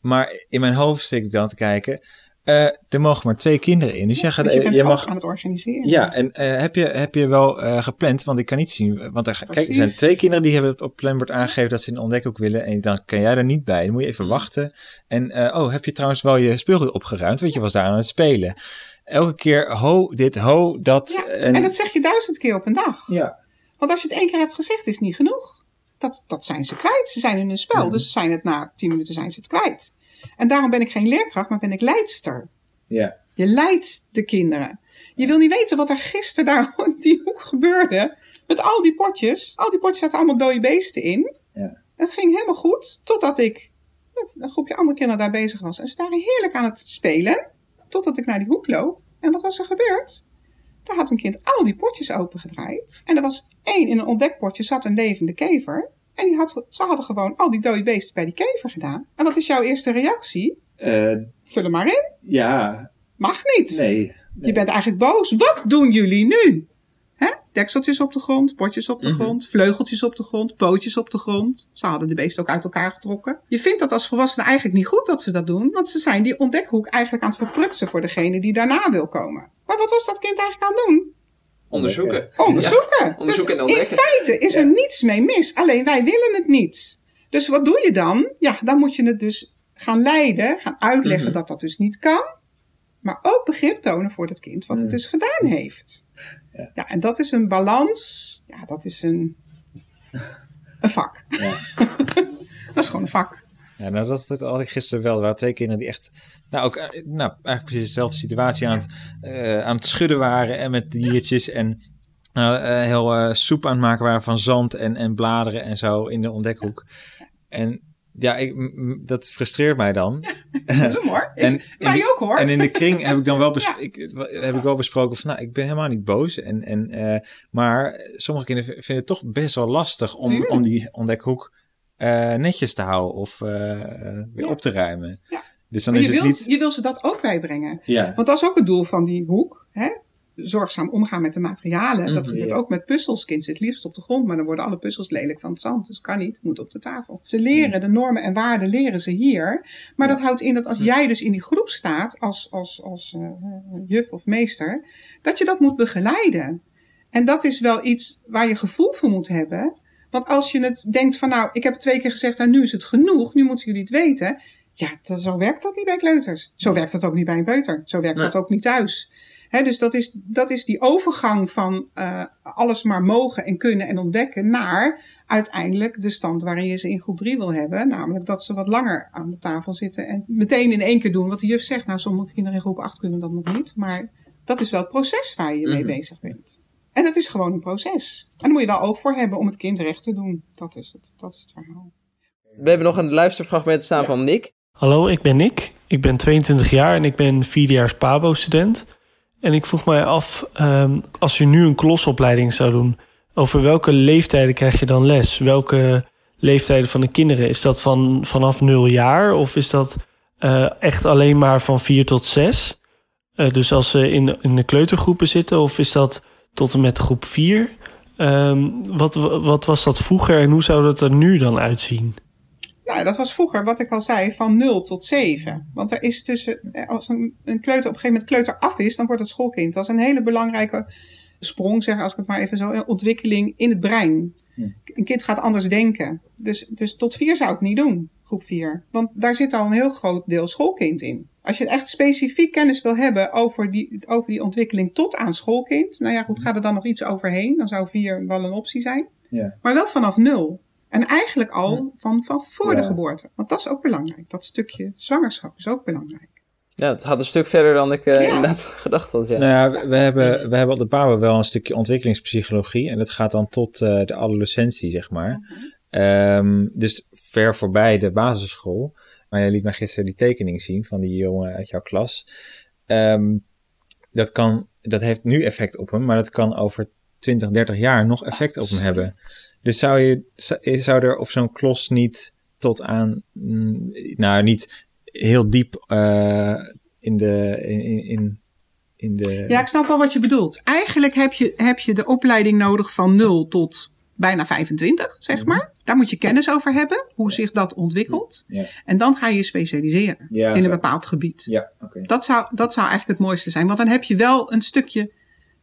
Maar in mijn hoofd zit ik dan te kijken, eh, er mogen maar twee kinderen in. Dus jij gaat, Dus je ook mag aan het organiseren. ja, en eh, heb, je, heb je wel eh, gepland? Want ik kan niet zien. Want er, kijk, er zijn twee kinderen die hebben op planbord aangegeven dat ze een ontdekhoek willen. En dan kan jij er niet bij. Dan moet je even wachten. En oh, heb je trouwens wel je speelgoed opgeruimd? Want je was daar aan het spelen. Elke keer ho, dit, ho, dat. Ja, en, dat zeg je duizend keer op een dag. ja. Want als je het één keer hebt gezegd, is het niet genoeg. Dat, dat zijn ze kwijt. Ze zijn in een spel. Dus ze zijn het na tien minuten zijn ze het kwijt. En daarom ben ik geen leerkracht, maar ben ik leidster. Ja. Je leidt de kinderen. Je wil niet weten wat er gisteren daar in die hoek gebeurde. Met al die potjes. Al die potjes zaten allemaal dode beesten in. Ja. Het ging helemaal goed. Totdat ik met een groepje andere kinderen daar bezig was. En ze waren heerlijk aan het spelen. Totdat ik naar die hoek loop. En wat was er gebeurd? Daar had een kind al die potjes opengedraaid. En er was één in een ontdekpotje zat een levende kever. En die had, ze hadden gewoon al die dode beesten bij die kever gedaan. En wat is jouw eerste reactie? Vul hem maar in. ja, Mag niet. nee. Je bent eigenlijk boos. Wat doen jullie nu? Hè? Dekseltjes op de grond, potjes op de Mhm. grond, vleugeltjes op de grond, pootjes op de grond. Ze hadden de beesten ook uit elkaar getrokken. Je vindt dat als volwassenen eigenlijk niet goed dat ze dat doen, want ze zijn die ontdekhoek eigenlijk aan het verprutsen voor degene die daarna wil komen. Maar wat was dat kind eigenlijk aan het doen? Onderzoeken. Onderzoeken. onderzoeken dus en ontdekken. In feite is er niets mee mis. Alleen wij willen het niet. Dus wat doe je dan? Ja, dan moet je het dus gaan leiden, gaan uitleggen Mhm. dat dat dus niet kan. Maar ook begrip tonen voor het kind wat het dus gedaan heeft. Ja. en dat is een balans. Ja, dat is een, een vak. dat is gewoon een vak. Ja, nou dat, dat had ik gisteren wel. Er waren twee kinderen die echt, nou ook, eh, nou eigenlijk precies dezelfde situatie aan het, eh, aan het schudden waren en met diertjes en nou, eh, heel soep aan het maken waren van zand en, en bladeren en zo in de ontdekhoek. En ja, ik, dat frustreert mij dan. Hoor. Ik, En wij die- ook hoor. En in de kring heb ik dan wel, bes- Ja. ik, heb ik wel besproken van, nou, ik ben helemaal niet boos. En, en, maar sommige kinderen vinden het toch best wel lastig om, Tuurlijk. om die ontdekhoek eh, netjes te houden of eh, weer Ja. op te ruimen. Ja. Dus dan maar is je het wil, niet... je wil ze dat ook bijbrengen. Ja. Want dat is ook het doel van die hoek. Hè? Zorgzaam omgaan met de materialen. Dat Mhm, gebeurt ook met puzzels. Kind zit liefst op de grond, maar dan worden alle puzzels lelijk van het zand. Dus kan niet, moet op de tafel. Ze leren de normen en waarden leren ze hier. Maar dat houdt in dat als jij dus in die groep staat, als, als, als eh, juf of meester, dat je dat moet begeleiden. En dat is wel iets waar je gevoel voor moet hebben. Want als je het denkt van nou, ik heb het twee keer gezegd en nu is het genoeg, nu moeten jullie het weten. Ja, dat- zo werkt dat niet bij kleuters. Zo werkt dat ook niet bij een peuter. Zo werkt Nee. dat ook niet thuis. Dus dat is, dat is die overgang van uh, alles maar mogen en kunnen en ontdekken naar uiteindelijk de stand waarin je ze in groep 3 wil hebben. Namelijk dat ze wat langer aan de tafel zitten en meteen in één keer doen wat de juf zegt. Nou, sommige kinderen in groep 8 kunnen dat nog niet, maar dat is wel het proces waar je mee mhm. bezig bent. En het is gewoon een proces. En daar moet je wel oog voor hebben om het kind recht te doen. Dat is het, dat is het verhaal. We hebben nog een luisterfragment staan van Nick. Hallo, ik ben Nick. Ik ben 22 jaar en ik ben vierdejaars PABO-student. En ik vroeg mij af, um, als je nu een klosopleiding zou doen, over welke leeftijden krijg je dan les? Welke leeftijden van de kinderen? Is dat van, vanaf 0 jaar of is dat uh, echt alleen maar van 4 tot 6? Uh, dus als ze in, in de kleutergroepen zitten, of is dat tot en met groep 4? Um, ehm, wat, wat was dat vroeger en hoe zou dat er nu dan uitzien? Nou, dat was vroeger, wat ik al zei, van 0 tot 7. Want er is tussen, eh, als een, een kleuter op een gegeven moment kleuter af is, dan wordt het schoolkind. Dat is een hele belangrijke sprong, zeg, als ik het maar even zo, een ontwikkeling in het brein. Een kind gaat anders denken. Dus, dus tot 4 zou ik niet doen, groep 4. Want daar zit al een heel groot deel schoolkind in. Als je echt specifiek kennis wil hebben over die, over die ontwikkeling tot aan schoolkind. Nou ja, goed, gaat er dan nog iets overheen? Dan zou 4 wel een optie zijn. Ja. Maar wel vanaf 0. En eigenlijk al van, van voor de geboorte. Want dat is ook belangrijk. Dat stukje zwangerschap is ook belangrijk. Ja, het gaat een stuk verder dan ik uh, inderdaad gedacht had. Ja. Nou ja, we hebben, we hebben op de Power wel een stukje ontwikkelingspsychologie. En dat gaat dan tot uh, de adolescentie, zeg maar. um, dus ver voorbij de basisschool. Maar jij liet mij gisteren die tekening zien van die jongen uit jouw klas. Um, dat, kan, dat heeft nu effect op hem, maar dat kan over 20, 30 jaar nog effect op hem hebben. Dus zou, je, zou er op zo'n klos niet tot aan, mm, nou niet heel diep uh, in de, in, in, in de... Ja, ik snap wel wat je bedoelt. Eigenlijk heb je, heb je de opleiding nodig van 0 tot bijna 25, zeg maar. Daar moet je kennis over hebben, hoe zich dat ontwikkelt. Ja. En dan ga je je specialiseren ja, in een bepaald gebied. Ja, okay. dat, zou, dat zou eigenlijk het mooiste zijn. Want dan heb je wel een stukje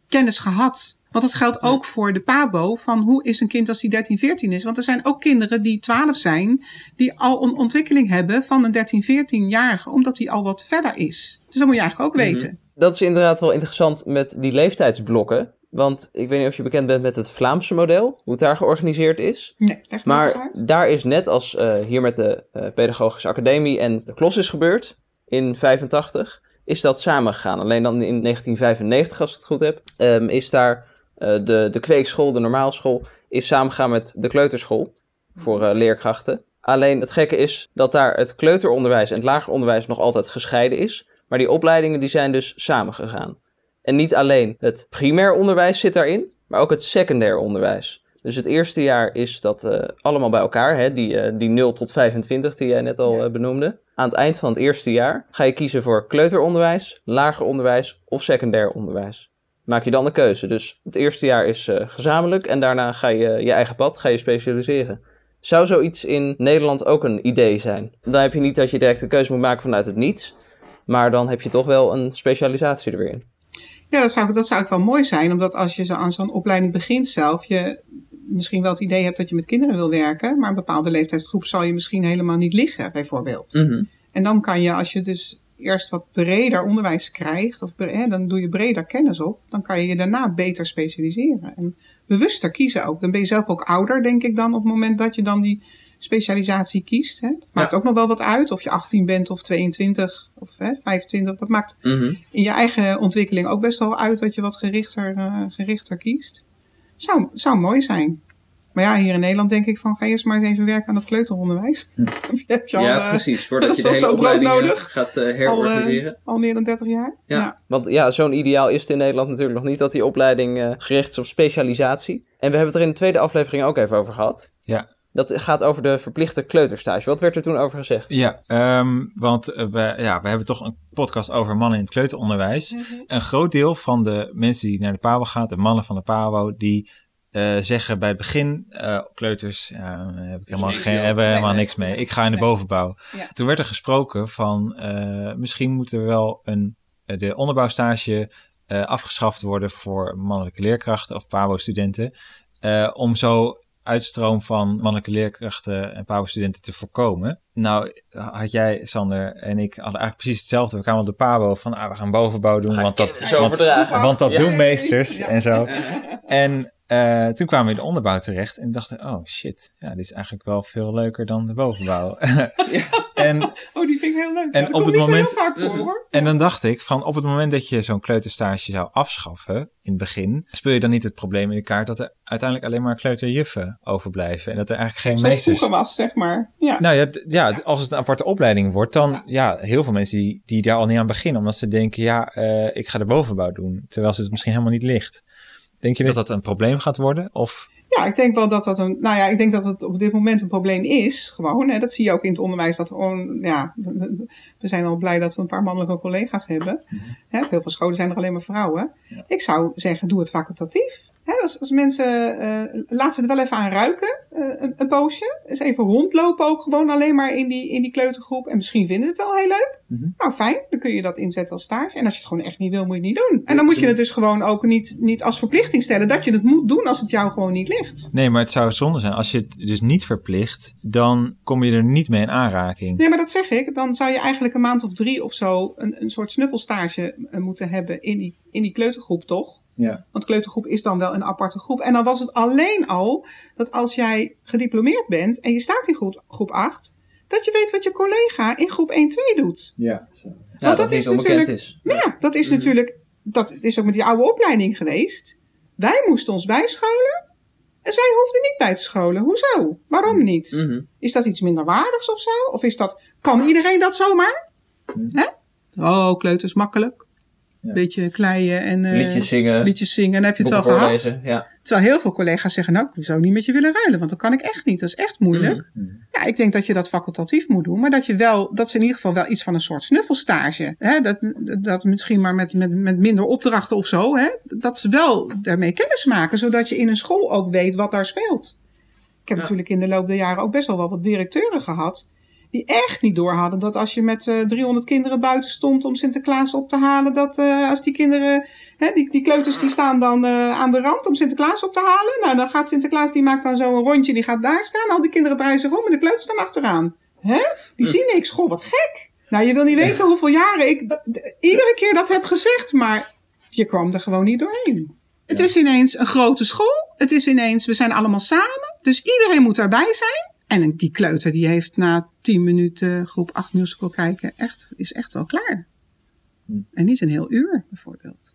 kennis gehad want dat geldt ook voor de PABO van hoe is een kind als die 13, 14 is. Want er zijn ook kinderen die 12 zijn, die al een ontwikkeling hebben van een 13, 14-jarige, omdat die al wat verder is. Dus dat moet je eigenlijk ook mhm. weten. Dat is inderdaad wel interessant met die leeftijdsblokken. Want ik weet niet of je bekend bent met het Vlaamse model, hoe het daar georganiseerd is. Nee, echt Maar daar is net als uh, hier met de uh, Pedagogische Academie en de Klos is gebeurd in 85, is dat samengegaan. Alleen dan in 1995, als ik het goed heb, um, is daar uh, de, de kweekschool, de normaalschool, is samengegaan met de kleuterschool voor uh, leerkrachten. Alleen het gekke is dat daar het kleuteronderwijs en het lager onderwijs nog altijd gescheiden is. Maar die opleidingen die zijn dus samengegaan. En niet alleen het primair onderwijs zit daarin, maar ook het secundair onderwijs. Dus het eerste jaar is dat uh, allemaal bij elkaar, hè? Die, uh, die 0 tot 25 die jij net al benoemde. Aan het eind van het eerste jaar ga je kiezen voor kleuteronderwijs, lager onderwijs of secundair onderwijs maak je dan de keuze. Dus het eerste jaar is uh, gezamenlijk en daarna ga je je eigen pad, ga je specialiseren. Zou zoiets in Nederland ook een idee zijn? Dan heb je niet dat je direct een keuze moet maken vanuit het niets, maar dan heb je toch wel een specialisatie er weer in. Ja, dat zou, dat zou ook wel mooi zijn, omdat als je zo aan zo'n opleiding begint zelf, je misschien wel het idee hebt dat je met kinderen wil werken, maar een bepaalde leeftijdsgroep zal je misschien helemaal niet liggen, bijvoorbeeld. Mhm. En dan kan je, als je dus eerst wat breder onderwijs krijgt, of hè, dan doe je breder kennis op, dan kan je je daarna beter specialiseren. En bewuster kiezen ook. Dan ben je zelf ook ouder, denk ik dan, op het moment dat je dan die specialisatie kiest. Hè. maakt ook nog wel wat uit of je 18 bent of 22 of hè, 25. Dat maakt mhm. in je eigen ontwikkeling ook best wel uit dat je wat gerichter, uh, gerichter kiest. Zou, zou mooi zijn. Maar ja, hier in Nederland denk ik van ga eerst maar eens even werken aan het kleuteronderwijs. Hm. heb je al, ja, uh, precies. Voordat je de hele opleiding nodig. gaat uh, herorganiseren. Al, al, meer dan 30 jaar. Ja. ja. Want ja, zo'n ideaal is het in Nederland natuurlijk nog niet dat die opleiding uh, gericht is op specialisatie. En we hebben het er in de tweede aflevering ook even over gehad. Ja. Dat gaat over de verplichte kleuterstage. Wat werd er toen over gezegd? Ja, um, want we, ja, we hebben toch een podcast over mannen in het kleuteronderwijs. Mm -hmm. Een groot deel van de mensen die naar de PABO gaan, de mannen van de PABO, die uh, zeggen bij het begin, uh, kleuters, uh, heb ik helemaal, geen, hebben helemaal niks mee. Ik ga in de bovenbouw. Ja. Toen werd er gesproken van, misschien moet er wel een, de onderbouwstage afgeschaft worden voor mannelijke leerkrachten of PABO-studenten. om zo uitstroom van mannelijke leerkrachten en PABO-studenten te voorkomen. Nou, had jij, Sander en ik, hadden eigenlijk precies hetzelfde. We kwamen op de PABO van, ah, we gaan bovenbouw doen, want dat, zo want, want dat Ja. doen meesters en zo. En eh, toen kwamen we in de onderbouw terecht en dachten, oh shit, ja, dit is eigenlijk wel veel leuker dan de bovenbouw. en Oh, die vind ik heel leuk. En op het moment- heel vaak voor, hoor. En dan dacht ik van op het moment dat je zo'n kleuterstage zou afschaffen in het begin, speel je dan niet het probleem in de kaart dat er uiteindelijk alleen maar kleuterjuffen overblijven en dat er eigenlijk geen Zoals meesters. vroeger was, zeg maar. Ja. Nou ja, ja, als het een aparte opleiding wordt, dan ja, heel veel mensen die, die daar al niet aan beginnen, omdat ze denken, ja, eh, ik ga de bovenbouw doen, terwijl ze het misschien helemaal niet ligt. Denk je dat dat een probleem gaat worden? Of Ja, ik denk wel dat dat een. Nou ja, ik denk dat het op dit moment een probleem is. Gewoon. Hè, dat zie je ook in het onderwijs. Dat gewoon. Ja, we zijn al blij dat we een paar mannelijke collega's hebben. Hè, op heel veel scholen zijn er alleen maar vrouwen. Ik zou zeggen, doe het facultatief. Hè, als, als mensen. eh laat ze er wel even aan ruiken. eh, een, een poosje. Eens even rondlopen ook gewoon alleen maar in die, in die kleutergroep. En misschien vinden ze het wel heel leuk. Nou, fijn. Dan kun je dat inzetten als stage. En als je het gewoon echt niet wil, moet je het niet doen. En dan moet je het dus gewoon ook niet, niet als verplichting stellen. Dat je het moet doen als het jou gewoon niet ligt. nee, maar het zou zonde zijn als je het dus niet verplicht, dan kom je er niet mee in aanraking. Nee, maar dat zeg ik. Dan zou je eigenlijk een maand of drie of zo een, een soort snuffelstage eh, moeten hebben in die, in die kleutergroep, toch? Ja. Want kleutergroep is dan wel een aparte groep. En dan was het alleen al dat als jij gediplomeerd bent en je staat in groep, groep 8, dat je weet wat je collega in groep 1, 2 doet. Ja. Ja, dat dat, is natuurlijk- is. Ja, dat is natuurlijk, dat is ook met die oude opleiding geweest. Wij moesten ons bijscholen en zij hoefden niet bij te scholen. Hoezo? Waarom niet? Mhm. Is dat iets minder waardigs of zo? Of is dat, kan iedereen dat zomaar? Hè? Oh, kleuters makkelijk. Beetje kleien en eh, Liedjes zingen, liedjes zingen. En dan heb je het wel gehad. Ja. Terwijl heel veel collega's zeggen, nou, ik zou niet met je willen ruilen, want dat kan ik echt niet. Dat is echt moeilijk. Ja, ik denk dat je dat facultatief moet doen, maar dat je wel, dat ze in ieder geval wel iets van een soort snuffelstage, hè, dat, dat misschien maar met, met, met minder opdrachten of zo, hè, dat ze wel daarmee kennis maken, zodat je in een school ook weet wat daar speelt. Ik heb natuurlijk in de loop der jaren ook best wel wel wat directeuren gehad, die echt niet door hadden dat als je met eh 300 kinderen buiten stond om Sinterklaas op te halen, dat eh, als die kinderen, hè, die, die kleuters die staan dan eh, aan de rand om Sinterklaas op te halen. Nou, dan gaat Sinterklaas, die maakt dan zo een rondje, die gaat daar staan. Al die kinderen draaien zich om en de kleuters staan achteraan. Hè? Die zien niks. Goh, wat gek. Nou, je wil niet weten hoeveel jaren ik iedere keer dat heb gezegd, maar je kwam er gewoon niet doorheen. Het is ineens een grote school. Het is ineens, we zijn allemaal samen. Dus iedereen moet daarbij zijn. En die kleuter die heeft na 10 minuten groep 8 musical kijken, echt, is echt wel klaar. En niet een heel uur, bijvoorbeeld.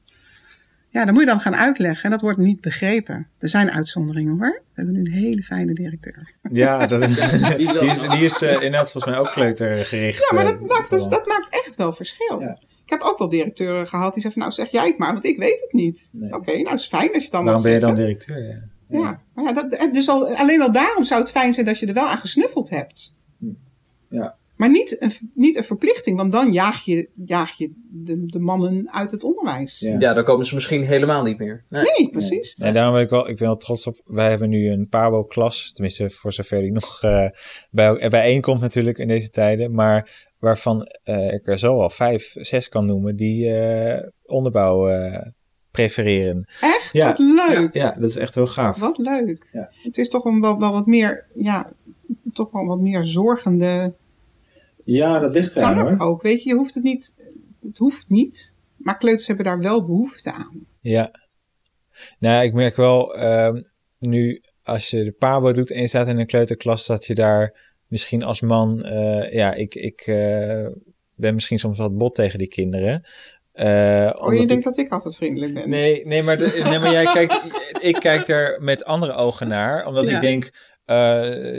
Ja, dan moet je dan gaan uitleggen en dat wordt niet begrepen. Er zijn uitzonderingen hoor. We hebben nu een hele fijne directeur. Ja, dat, die Die is die is eh, inderdaad volgens mij ook kleutergericht. Ja, maar eh, dat maakt, dus, dat maakt echt wel verschil. Ja. Ik heb ook wel directeuren gehad die zeggen, van, nou zeg jij het maar, want ik weet het niet. Nee. Oké, nou is fijn als je dan Waarom ben je dan directeur? Ja. Ja, maar ja dat, dus al, alleen al daarom zou het fijn zijn dat je er wel aan gesnuffeld hebt. Ja. Maar niet een, niet een verplichting, want dan jaag je, jaag je de, de mannen uit het onderwijs. Ja. ja, dan komen ze misschien helemaal niet meer. Nee. Nee, precies. En daarom ben ik wel, ik ben wel trots op. Wij hebben nu een Pabo-klas, tenminste voor zover die nog eh bij, bijeenkomt natuurlijk in deze tijden, maar waarvan eh, ik er zo al vijf, zes kan noemen die eh, onderbouw eh, prefereren. Echt? Ja. Wat leuk. Ja, dat is echt heel gaaf. Wat leuk. Ja. Het is toch wel, wel, wel wat meer, ja, toch wel wat meer zorgende Ja, dat ligt taak ook. Weet je, je hoeft het niet, het hoeft niet, maar kleuters hebben daar wel behoefte aan. Ja. Nou, ik merk wel, ehm, nu als je de Pabo doet en je staat in een kleuterklas, dat je daar misschien als man, eh, ja, ik, ik eh, ben misschien soms wat bot tegen die kinderen. Eh, Oh, je ik- denkt dat ik altijd vriendelijk ben. Nee, nee, maar, de- nee, maar jij kijkt, ik kijk er met andere ogen naar, omdat Ja. ik denk, eh,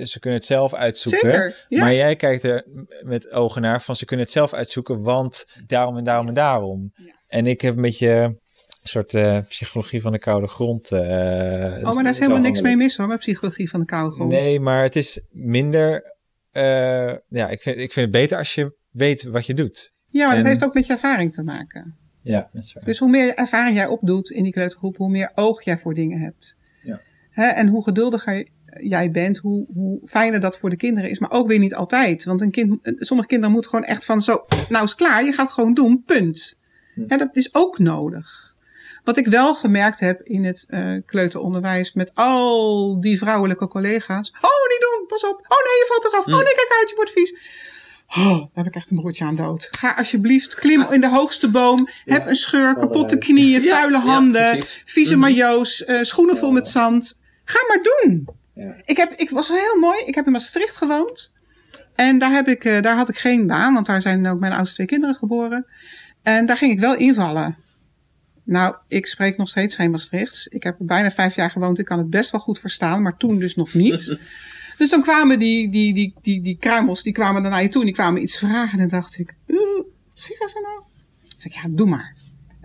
ze kunnen het zelf uitzoeken. Zeker, ja. Maar jij kijkt er met ogen naar van ze kunnen het zelf uitzoeken, want daarom en daarom en daarom. En ik heb een beetje een soort eh, psychologie van de koude grond. Oh, maar daar is helemaal niks mee mis hoor, met psychologie van de koude grond. Nee, maar het is minder. ja, ik vind, ik vind het beter als je weet wat je doet. Ja, maar dat heeft ook met je ervaring te maken. Ja, dat is waar. Dus hoe meer ervaring jij opdoet in die kleutergroep, hoe meer oog jij voor dingen hebt. Ja. Hè, en hoe geduldiger jij bent, hoe, hoe fijner dat voor de kinderen is. Maar ook weer niet altijd. Want een kind, sommige kinderen moeten gewoon echt van zo, nou is klaar, je gaat het gewoon doen, punt. Hè, dat is ook nodig. Wat ik wel gemerkt heb in het uh, kleuteronderwijs met al die vrouwelijke collega's. Oh, niet doen, pas op. Oh nee, je valt eraf. Oh nee, kijk uit, je wordt vies. Oh, daar heb ik echt een broertje aan dood. Ga alsjeblieft, klim in de hoogste boom. Heb een scheur, kapotte knieën, vuile handen, vieze majo's, uh, schoenen vol met zand. Ga maar doen. Ik, heb, ik was heel mooi. Ik heb in Maastricht gewoond. En daar, heb ik, uh, daar had ik geen baan, want daar zijn ook mijn oudste twee kinderen geboren. En daar ging ik wel invallen. Nou, ik spreek nog steeds geen Maastrichts. Ik heb er bijna vijf jaar gewoond. Ik kan het best wel goed verstaan, maar toen dus nog niet. dus dan kwamen die, die, die, die, die kruimels, die kwamen dan naar je toe en die kwamen iets vragen. En dan dacht ik, uh, wat zeggen ze nou? Ik zeg, ja, doe maar.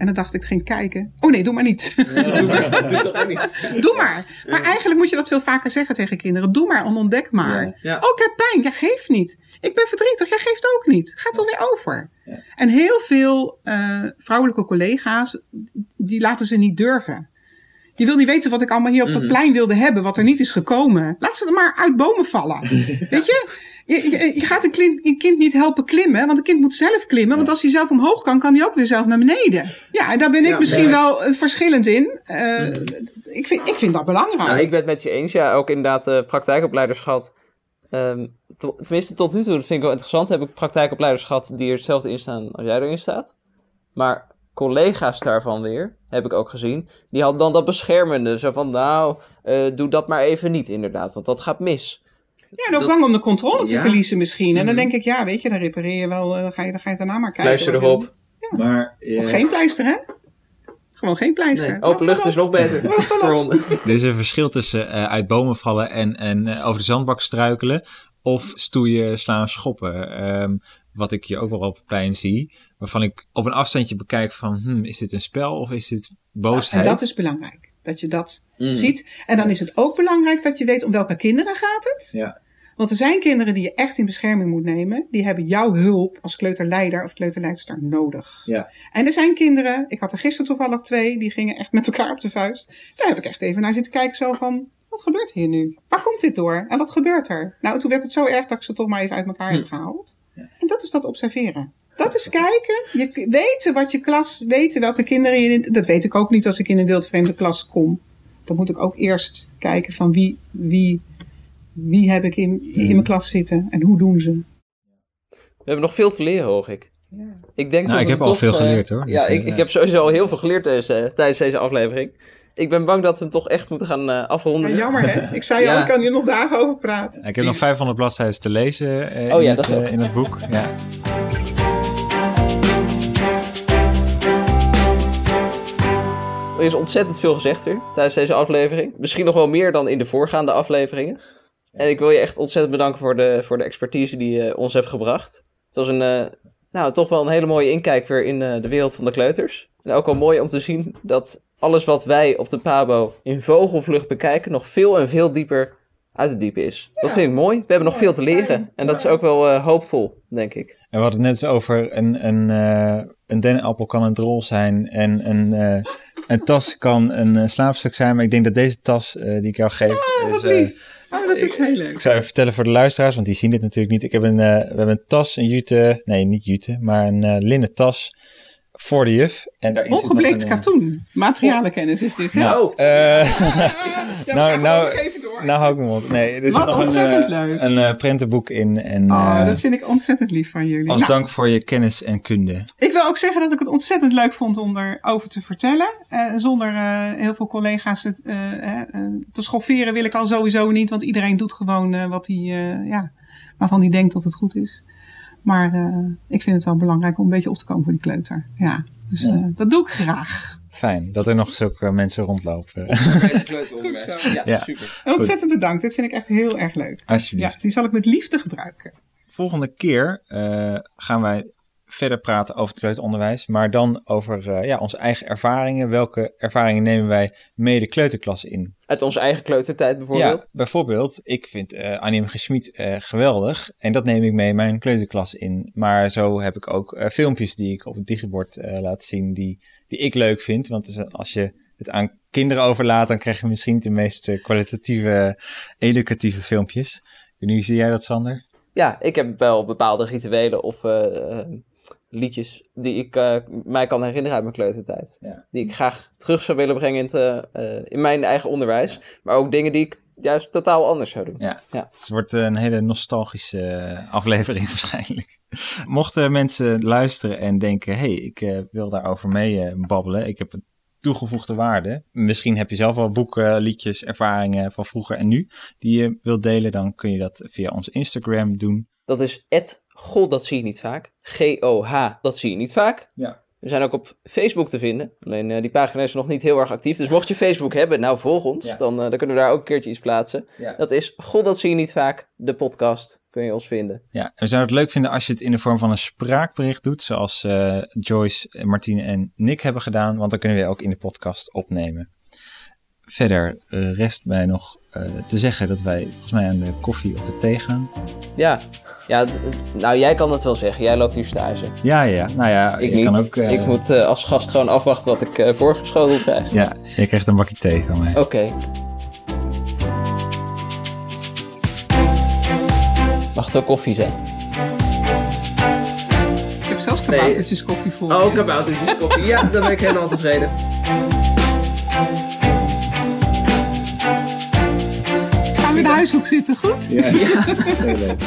En dan dacht ik, ging kijken. Oh nee, doe maar niet. doe, maar. doe maar. Maar eigenlijk moet je dat veel vaker zeggen tegen kinderen. Doe maar en ontdek maar. Ja. Oh, ik heb pijn. Ja, geef niet. Ik ben verdrietig. Jij geeft ook niet. Gaat wel weer over. En heel veel uh, vrouwelijke collega's, die laten ze niet durven. Je wil niet weten wat ik allemaal hier op dat mhm. plein wilde hebben, wat er niet is gekomen. Laat ze er maar uit bomen vallen. Weet je? Je, je, gaat een kind, een kind, niet helpen klimmen, want een kind moet zelf klimmen. Want als hij zelf omhoog kan, kan hij ook weer zelf naar beneden. Ja, en daar ben ik misschien wel uh, verschillend in. Uh, ik, vind, ik vind dat belangrijk. Nou, ik ben het met je eens. Ja, ook inderdaad uh, praktijkopleiders gehad. Um, tenminste, tot nu toe, dat vind ik wel interessant. Heb ik praktijkopleiders gehad die er hetzelfde in staan als jij erin staat. Maar collega's daarvan weer, heb ik ook gezien, die hadden dan dat beschermende. Zo van, nou, uh, doe dat maar even niet inderdaad, want dat gaat mis. Ja, en ook bang om de controle te verliezen misschien. En dan mhm. denk ik, ja, weet je, dan repareer je wel, uh, dan, ga je, dan ga je daarna maar kijken. Pleister erop. Ja. Maar, Of geen pleister, hè? Gewoon geen pleister. Nee, open lucht is nog beter. er is een verschil tussen uh, uit bomen vallen en, en uh, over de zandbak struikelen. Of stoeien, slaan, schoppen. Um, wat ik je ook wel op het plein zie. Waarvan ik op een afstandje bekijk van, hmm, is dit een spel of is dit boosheid? en dat is belangrijk. Dat je dat mm. ziet. En dan is het ook belangrijk dat je weet om welke kinderen gaat het. Ja. Want er zijn kinderen die je echt in bescherming moet nemen. Die hebben jouw hulp als kleuterleider of kleuterleidster nodig. Ja. En er zijn kinderen, ik had er gisteren toevallig twee, die gingen echt met elkaar op de vuist. Daar heb ik echt even naar zitten kijken zo van, wat gebeurt hier nu? Waar komt dit door? En wat gebeurt er? Nou, toen werd het zo erg dat ik ze toch maar even uit elkaar heb hm. gehaald. En dat is dat observeren. Dat is kijken. Je weten wat je klas, weten welke kinderen je. Dat weet ik ook niet als ik in een wildvreemde klas kom. Dan moet ik ook eerst kijken van wie, wie, wie heb ik in, in mijn klas zitten en hoe doen ze. We hebben nog veel te leren, hoor ik. Ja. Ik, denk nou, dat ik heb al veel geleerd hoor. ja, dus, ik, ik heb sowieso al heel veel geleerd tijdens deze aflevering ik ben bang dat we hem toch echt moeten gaan uh, afronden. Ja, jammer hè? Ik zei al, ik kan hier nog dagen over praten. ik heb nog 500 bladzijden te lezen uh, oh, in, ja, het, uh, in het boek. Ja. Er is ontzettend veel gezegd weer tijdens deze aflevering. Misschien nog wel meer dan in de voorgaande afleveringen. En ik wil je echt ontzettend bedanken voor de, voor de expertise die je ons hebt gebracht. Het was een, nou, toch wel een hele mooie inkijk weer in de wereld van de kleuters. En ook wel mooi om te zien dat alles wat wij op de Pabo in vogelvlucht bekijken nog veel en veel dieper uit het diepe is. Dat vind ik mooi. We hebben nog veel te leren. En dat is ook wel uh, hoopvol, denk ik. En we hadden het net over een, een, uh, een dennenappel kan een drol zijn en een, uh, een tas kan een slaapstuk zijn. Maar ik denk dat deze tas die ik jou geef... Oh, is, lief. Oh, dat is heel leuk. Ik zou even vertellen voor de luisteraars, want die zien dit natuurlijk niet. Ik heb een, we hebben een tas, een jute, nee niet jute, maar een linnen tas voor de juf. En daar Ongebleekt katoen. Materialenkennis is dit, hè? Nou, uh, ja, nou, nou, nou hou ik me mond. Nee, er zit nog ontzettend een, leuk. een uh, prentenboek in. En, oh, uh, dat vind ik ontzettend lief van jullie. Als nou, dank voor je kennis en kunde. Ik wil ook zeggen dat ik het ontzettend leuk vond om erover te vertellen. zonder heel veel collega's het, te schofferen wil ik al sowieso niet. Want iedereen doet gewoon wat hij, ja, waarvan hij denkt dat het goed is. Maar ik vind het wel belangrijk om een beetje op te komen voor die kleuter. Ja, dus ja. Dat doe ik graag. Fijn, dat er nog zulke mensen rondlopen. ja, ja, super. En ontzettend bedankt, dit vind ik echt heel erg leuk. Alsjeblieft. Ja, die zal ik met liefde gebruiken. Volgende keer uh, gaan wij verder praten over het kleuteronderwijs, maar dan over uh, ja, onze eigen ervaringen. Welke ervaringen nemen wij mee de kleuterklas in? Uit onze eigen kleutertijd bijvoorbeeld? Ja, bijvoorbeeld. Ik vind uh, Annie Gesmied uh, geweldig en dat neem ik mee mijn kleuterklas in. Maar zo heb ik ook filmpjes die ik op het digibord laat zien die, die ik leuk vind. Want als je het aan kinderen overlaat, dan krijg je misschien de meest kwalitatieve, educatieve filmpjes. Nu zie jij dat, Sander? Ja, ik heb wel bepaalde rituelen of liedjes die ik eh, mij kan herinneren uit mijn kleutertijd. Ja. Die ik graag terug zou willen brengen in, te, eh, in mijn eigen onderwijs. Maar ook dingen die ik juist totaal anders zou doen. Ja. Ja. Het wordt een hele nostalgische eh, aflevering waarschijnlijk. Mochten mensen luisteren en denken, hey, ik eh, wil daarover mee babbelen. Ik heb een toegevoegde waarde. Misschien heb je zelf al boeken, liedjes, ervaringen van vroeger en nu die je wilt delen. Dan kun je dat via ons Instagram doen. Dat is het God, dat zie je niet vaak. G-O-H, dat zie je niet vaak. Ja. We zijn ook op Facebook te vinden. Alleen eh, die pagina is nog niet heel erg actief. Dus mocht je Facebook hebben, nou volg ons. Ja. Dan, eh, dan kunnen we daar ook een keertje iets plaatsen. Ja. Dat is God, dat zie je niet vaak. De podcast kun je ons vinden. Ja, en we zouden het leuk vinden als je het in de vorm van een spraakbericht doet, zoals eh, Joyce, Martine en Nick hebben gedaan, want dan kunnen we ook in de podcast opnemen. Verder rest mij nog te zeggen dat wij volgens mij aan de koffie of de thee gaan. Ja, ja het- het- nou jij kan het wel zeggen. Jij loopt hier stage. Ja, ja, nou ja, Ik kan ook. eh, Ik moet eh, als gast gewoon afwachten wat ik eh, voorgeschoteld krijg. Ja, je krijgt een bakje thee van mij. Oké. Mag het ook koffie zijn? Ik heb zelfs kaboutertjes koffie voor. Oh, kaboutertjes koffie. Ja, dan ben ik helemaal tevreden. in de huishoek zitten, goed? Ja, heel leuk.